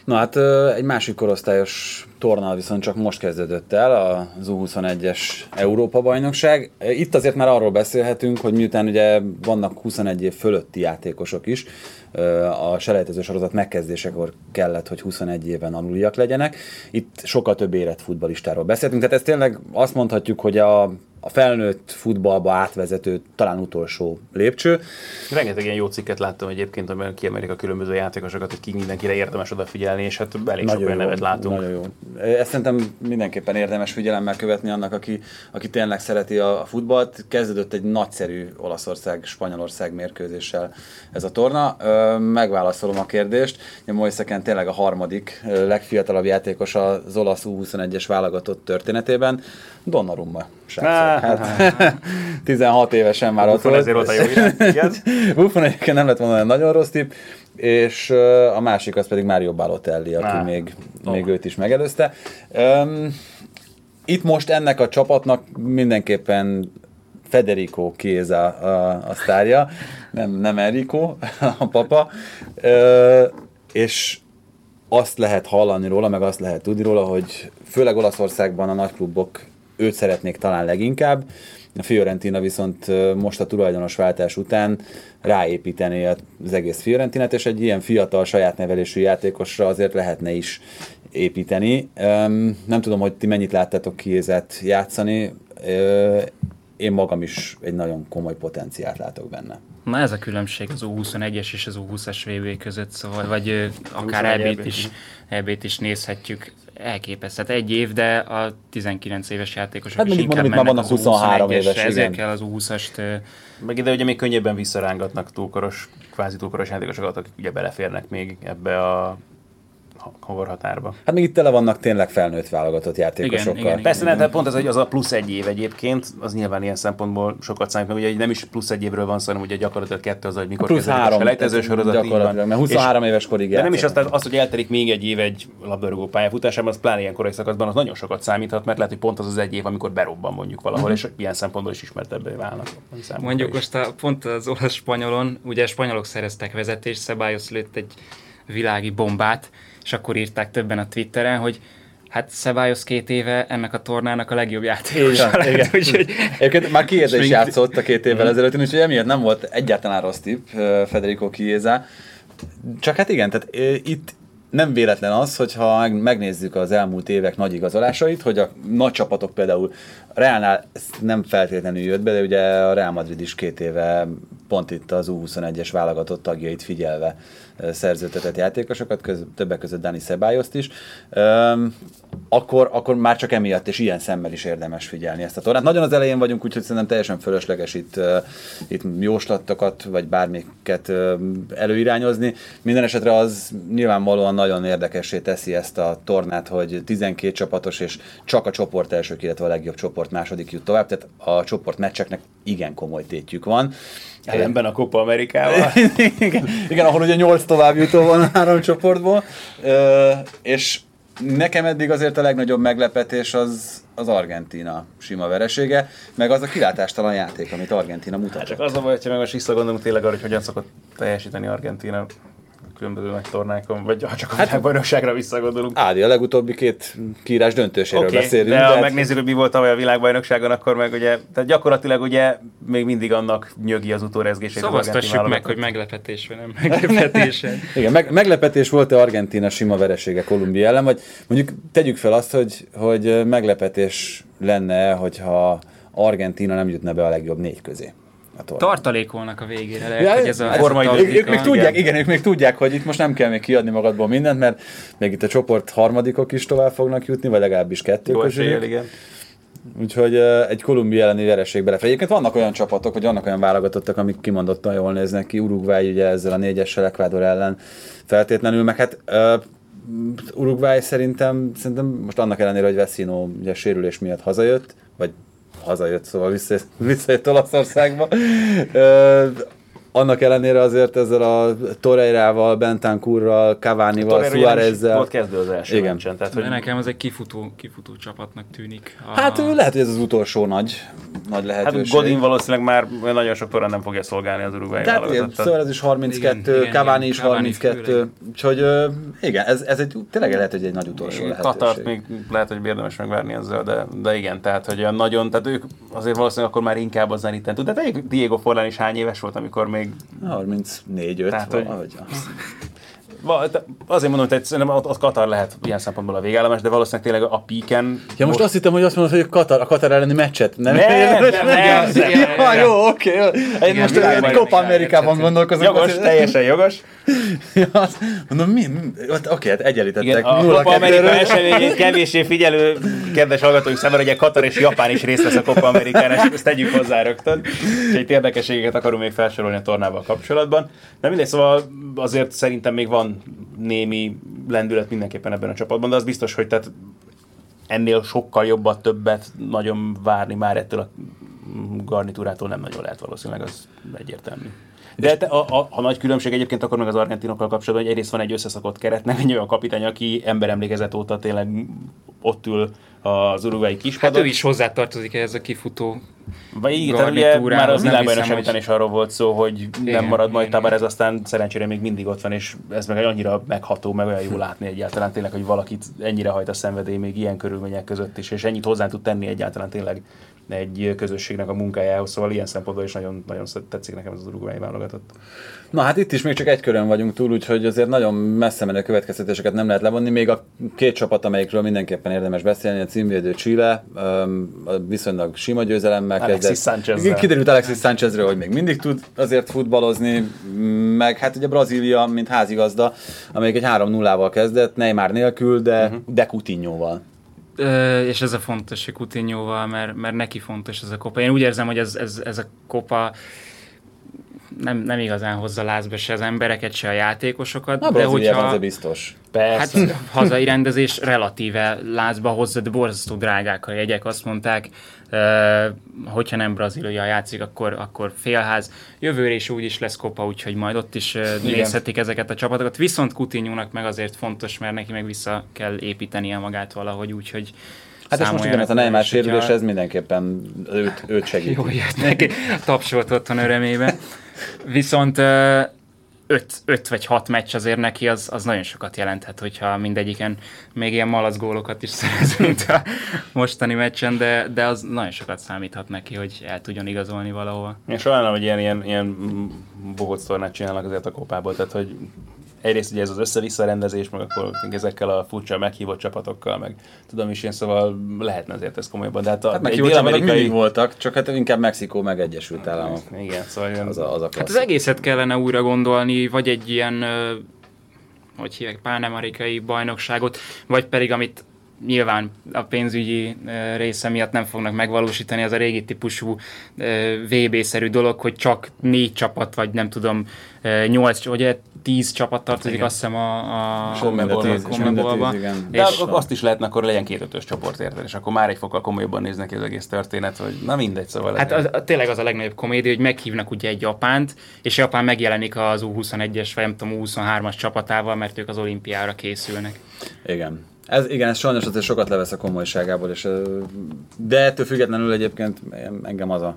Na hát egy másik korosztályos torna viszont csak most kezdődött el, az U21-es Európa-bajnokság. Itt azért már arról beszélhetünk, hogy miután ugye vannak 21 év fölötti játékosok is, a selejtező sorozat megkezdésekor kellett, hogy 21 éven aluljak legyenek. Itt sokkal több érett futbalistáról beszéltünk, tehát ez tényleg azt mondhatjuk, hogy a a felnőtt futballba átvezető, talán utolsó lépcső. Rengeteg ilyen jó cikket láttam egyébként, amiben kiemelik a különböző játékosokat, hogy ki mindenkire érdemes odafigyelni, és hát elég nagyon sok olyan nevet látunk. Nagyon jó. Ezt szerintem mindenképpen érdemes figyelemmel követni annak, aki, aki tényleg szereti a futballt. Kezdődött egy nagyszerű Olaszország-Spanyolország mérkőzéssel ez a torna. Megválaszolom a kérdést. Moiseken tényleg a harmadik legfiatalabb játékos az olasz U21-es válogatott történetében. Donnarumma. Hát, [LAUGHS] 16 évesen már ott volt. ezért volt a jó irány, [LAUGHS] Buffon egyébként nem lett volna nagyon rossz tipp, és a másik az pedig Mário Balotelli, aki Á, még, még őt is megelőzte. Um, itt most ennek a csapatnak mindenképpen Federico Chiesa a, a sztárja, nem, nem Enrico, [LAUGHS] a papa, uh, és azt lehet hallani róla, meg azt lehet tudni róla, hogy főleg Olaszországban a nagyklubok őt szeretnék talán leginkább. A Fiorentina viszont most a tulajdonos váltás után ráépíteni az egész Fiorentinát, és egy ilyen fiatal, saját nevelésű játékosra azért lehetne is építeni. Nem tudom, hogy ti mennyit láttátok Kiézet játszani, én magam is egy nagyon komoly potenciált látok benne. Na ez a különbség az U21-es és az U20-as VB között, szóval, vagy akár EB-t is, EB-t is nézhetjük elképesztett egy év, de a 19 éves játékosok hát is inkább mondom, mennek vannak 23 éves, ezért igen. kell az U20-ast... Meg ide ugye még könnyebben visszarángatnak túlkoros, kvázi túlkoros játékosokat, akik ugye beleférnek még ebbe a határba. Hát még itt tele vannak tényleg felnőtt válogatott játékosokkal. Igen, igen, Persze, de pont ez hogy az a plusz egy év egyébként, az nyilván ilyen szempontból sokat számít, mert ugye nem is plusz egy évről van szó, hanem ugye gyakorlatilag kettő az, hogy mikor Plusz három, a selejtező sorozat. így gyakorlatilag, van. mert 23 éves korig de nem is azt, az, hogy eltelik még egy év egy labdarúgó pályafutásában, az pláne ilyen korai szakaszban, az nagyon sokat számíthat, mert lehet, hogy pont az az egy év, amikor berobban mondjuk valahol, és ilyen szempontból is ismertebbé válnak. Mondjuk is. most a, pont az olasz-spanyolon, ugye a spanyolok szereztek vezetést, Ceballos lőtt egy világi bombát, és akkor írták többen a Twitteren, hogy hát Ceballos két éve ennek a tornának a legjobb játékosa lett, igen. úgyhogy Egyébként már Chiesa is játszott a két évvel ezelőtt, úgyhogy emiatt nem volt egyáltalán rossz tipp Federico Chiesa. Csak hát igen, tehát itt nem véletlen az, hogyha meg- megnézzük az elmúlt évek nagy igazolásait, hogy a nagy csapatok például a Realnál nem feltétlenül jött be, de ugye a Real Madrid is két éve pont itt az U21-es válogatott tagjait figyelve szerződtetett játékosokat, köz, többek között Dani Ceballos-t is. Öm, akkor, akkor már csak emiatt és ilyen szemmel is érdemes figyelni ezt a tornát. Nagyon az elején vagyunk, úgyhogy szerintem teljesen fölösleges itt, itt jóslatokat, vagy bármiket előirányozni. Minden esetre az nyilvánvalóan nagyon érdekessé teszi ezt a tornát, hogy 12 csapatos, és csak a csoport elsők, illetve a legjobb csoport második jut tovább, tehát a csoport meccseknek igen komoly tétjük van. Ellenben a Copa Amerikával. [LAUGHS] igen, igen, ahol ugye 8 tovább jutó van a három csoportból, Ö, és nekem eddig azért a legnagyobb meglepetés az az Argentina sima veresége, meg az a kilátástalan játék, amit Argentina Hát mutatott. csak az a baj, hogyha meg most visszagondolunk tényleg arra, hogy hogyan szokott teljesíteni Argentina különböző nagy tornákon, vagy ha csak a hát, bajnokságra visszagondolunk. Ádi, a legutóbbi két kiírás döntéséről Oké, beszélünk. de ha hát- megnézzük, hogy mi volt tavaly a világbajnokságon, akkor meg ugye, tehát gyakorlatilag ugye még mindig annak nyögi az utórezgését. szavaztassuk meg, válogatott. hogy meglepetés vagy nem meglepetés. [LAUGHS] Igen, meg, meglepetés volt-e Argentina sima veresége Kolumbia ellen, vagy mondjuk tegyük fel azt, hogy, hogy meglepetés lenne, hogyha Argentina nem jutna be a legjobb négy közé. Tornán. Tartalékolnak a végére, lehet, Ja, hogy ez a, hát formai- ők, ők még tudják, igen, ők még tudják, hogy itt most nem kell még kiadni magadból mindent, mert még itt a csoport harmadikok is tovább fognak jutni, vagy legalábbis kettő igen. Úgyhogy uh, egy Kolumbia elleni vereség belefér. Egyébként vannak olyan csapatok, vagy vannak olyan válogatottak, amik kimondottan jól néznek ki. Uruguay ugye ezzel a négyessel Ecuador ellen feltétlenül, meg hát uh, Uruguay szerintem, szerintem most annak ellenére, hogy Vecino ugye sérülés miatt hazajött, vagy hazajött, szóval vissza, visszajött Olaszországba. Annak ellenére azért ezzel a Torreirával, Bentancurral, Cavani-val, Suárezzel... Volt kezdő az első Igen. meccsen, tehát De hogy nekem az egy kifutó, kifutó csapatnak tűnik. A, Hát lehet, hogy ez az utolsó nagy, nagy Hát lehetőség. Godin valószínűleg már nagyon sok torán nem fogja szolgálni az Uruguay Tehát igen, szóval ez is 32, Igen, Cavani igen, is Cavani 32, főleg. úgyhogy igen, ez, ez egy, tényleg lehet, hogy egy nagy utolsó Igen, lehetőség. Katart még lehet, hogy érdemes megvárni ezzel, de, de igen, tehát hogy olyan nagyon, tehát ők azért valószínűleg akkor már inkább az zeniten tud. De Diego Forlán is hány éves volt, amikor még 34-5, Tehát, hogy- valahogy. Va- te- Azért mondom, hogy szerintem ott, ott Katar lehet ilyen szempontból a végállomás, de valószínűleg tényleg a píken... Ja, most azt hittem, hogy azt mondod, hogy a Katar, a Katar elleni meccset. Nem, Nem, [LAUGHS] nem, nem, nem, nem, ja, nem. jó, oké. Én most egy Copa Amerikában gondolkozom. Jogos, teljesen jogos. [LAUGHS] Ja, azt mondom, mi? Oké, hát egyenlítettek. Igen, a Copa Amerika [LAUGHS] eseményét kevéssé figyelő kedves hallgatóink számára, ugye Katar és Japán is részt vesz a Copa Amerikán, ezt ezt tegyük hozzá rögtön. Úgyhogy itt érdekességeket akarunk még felsorolni a tornával kapcsolatban. De mindegy, szóval azért szerintem még van némi lendület mindenképpen ebben a csapatban, de az biztos, hogy tehát ennél sokkal jobbat, többet nagyon várni már ettől a garnitúrától nem nagyon lehet valószínűleg, az egyértelmű. De te, a, a, a, nagy különbség egyébként akkor meg az argentinokkal kapcsolatban, hogy egyrészt van egy összeszakott keret, nem egy olyan kapitány, aki emberemlékezet óta tényleg ott ül az uruguayi Hát kispadon. ő is hozzátartozik ehhez a kifutó Vagy igen, tehát ugye már az nem világbajnokságon hiszem, is arról volt szó, hogy nem Igen, marad majd igen, Tabarez, aztán szerencsére még mindig ott van, és ez meg annyira megható, meg olyan jó látni egyáltalán tényleg, hogy valakit ennyire hajt a szenvedély még ilyen körülmények között is, és ennyit hozzá tud tenni egyáltalán tényleg egy közösségnek a munkájához, szóval ilyen szempontból is nagyon, nagyon tetszik nekem ez az uruguayi válogatott. Na hát itt is még csak egy körön vagyunk túl, úgyhogy azért nagyon messze menő következtetéseket nem lehet levonni. Még a két csapat, amelyikről mindenképpen érdemes beszélni, a címvédő Chile, viszonylag sima győzelemmel Alexis kezdett. Sánchezzel. Kiderült Alexis Sánchezről, hogy még mindig tud azért futballozni, meg hát ugye Brazília, mint házigazda, amelyik egy 3-0-val kezdett, Neymar nélkül, de, uh-huh. de Coutinho-val. Ö, és ez a fontos, hogy Coutinhoval, mert, mert neki fontos ez a kopa. Én úgy érzem, hogy ez, ez, ez a kopa nem, nem igazán hozza lázba se az embereket, se a játékosokat. Na, de hogyha, az biztos. Hát hazai rendezés relatíve lázba hozza, de borzasztó drágák a jegyek, azt mondták, hogyha nem Brazília játszik, akkor, akkor félház. Jövőre is úgy is lesz kopa, úgyhogy majd ott is Igen. nézhetik ezeket a csapatokat. Viszont coutinho meg azért fontos, mert neki meg vissza kell építenie magát valahogy, úgyhogy Hát és most ugyanez a Neymar sérülés, ez mindenképpen őt, őt segít. Jó, jött neki, tapsolt otthon örömébe. Viszont öt, öt vagy hat meccs azért neki az, az nagyon sokat jelenthet, hogyha mindegyiken még ilyen malac gólokat is [LAUGHS] szerez, mint a mostani meccsen, de, de az nagyon sokat számíthat neki, hogy el tudjon igazolni valahova. Én sajnálom, hogy ilyen, ilyen, ilyen bohóc csinálnak azért a kopából, tehát hogy egyrészt ugye ez az össze-vissza rendezés, meg akkor ezekkel a furcsa meghívott csapatokkal, meg tudom is én, szóval lehetne azért ez komolyabban. De hát, a, hát csapatok mindig voltak, csak hát inkább Mexikó meg Egyesült Államok. Igen, szóval az a, az a hát az egészet kellene újra gondolni, vagy egy ilyen hogy hívják, pánamerikai bajnokságot, vagy pedig, amit nyilván a pénzügyi része miatt nem fognak megvalósítani, az a régi típusú VB-szerű dolog, hogy csak négy csapat, vagy nem tudom, nyolc, ugye tíz csapat tartozik, igen. azt hiszem a, a Conmebol-ba. De és azt is lehetne, akkor legyen két ötös csoport, érted? És akkor már egy fokkal komolyabban néznek ki az egész történet, hogy na mindegy, szóval. Hát az, tényleg az a legnagyobb komédia, hogy meghívnak ugye egy Japánt, és Japán megjelenik az U21-es, vagy nem tudom, U23-as csapatával, mert ők az olimpiára készülnek. Igen. Ez, igen, ez sajnos azért sokat levesz a komolyságából, és, de ettől függetlenül egyébként engem az a,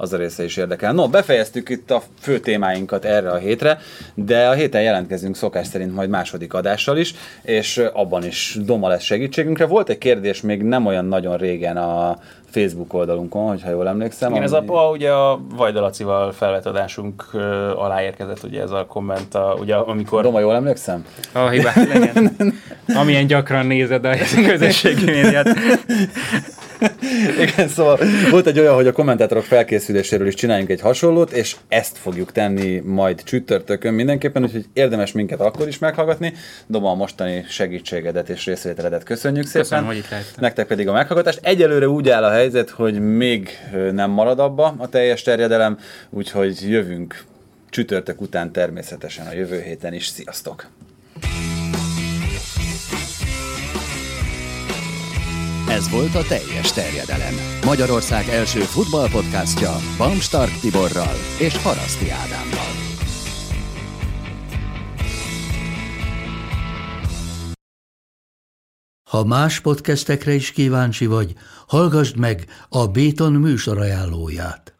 az a része is érdekel. No, befejeztük itt a fő témáinkat erre a hétre, de a héten jelentkezünk szokás szerint majd második adással is, és abban is Doma lesz segítségünkre. Volt egy kérdés még nem olyan nagyon régen a Facebook oldalunkon, hogyha jól emlékszem. Igen, ami... ez a, ugye a felvett adásunk uh, alá érkezett ugye ez a komment, a, ugye amikor... Roma, jól emlékszem? A hibát legyen. [LAUGHS] Amilyen gyakran nézed a [LAUGHS] közösségi médiát. [LAUGHS] Igen, szóval volt egy olyan, hogy a kommentátorok felkészüléséről is csináljunk egy hasonlót, és ezt fogjuk tenni majd csütörtökön mindenképpen, úgyhogy érdemes minket akkor is meghallgatni. Doma a mostani segítségedet és részvételedet köszönjük szépen. Köszönöm, hogy itt lehettem. Nektek pedig a meghallgatást. Egyelőre úgy áll a helyzet, hogy még nem marad abba a teljes terjedelem, úgyhogy jövünk csütörtök után természetesen a jövő héten is. Sziasztok! Ez volt a teljes terjedelem. Magyarország első futballpodcastja Bamstark Tiborral és Haraszti Ádámmal. Ha más podcastekre is kíváncsi vagy, hallgassd meg a Béton műsor ajánlóját.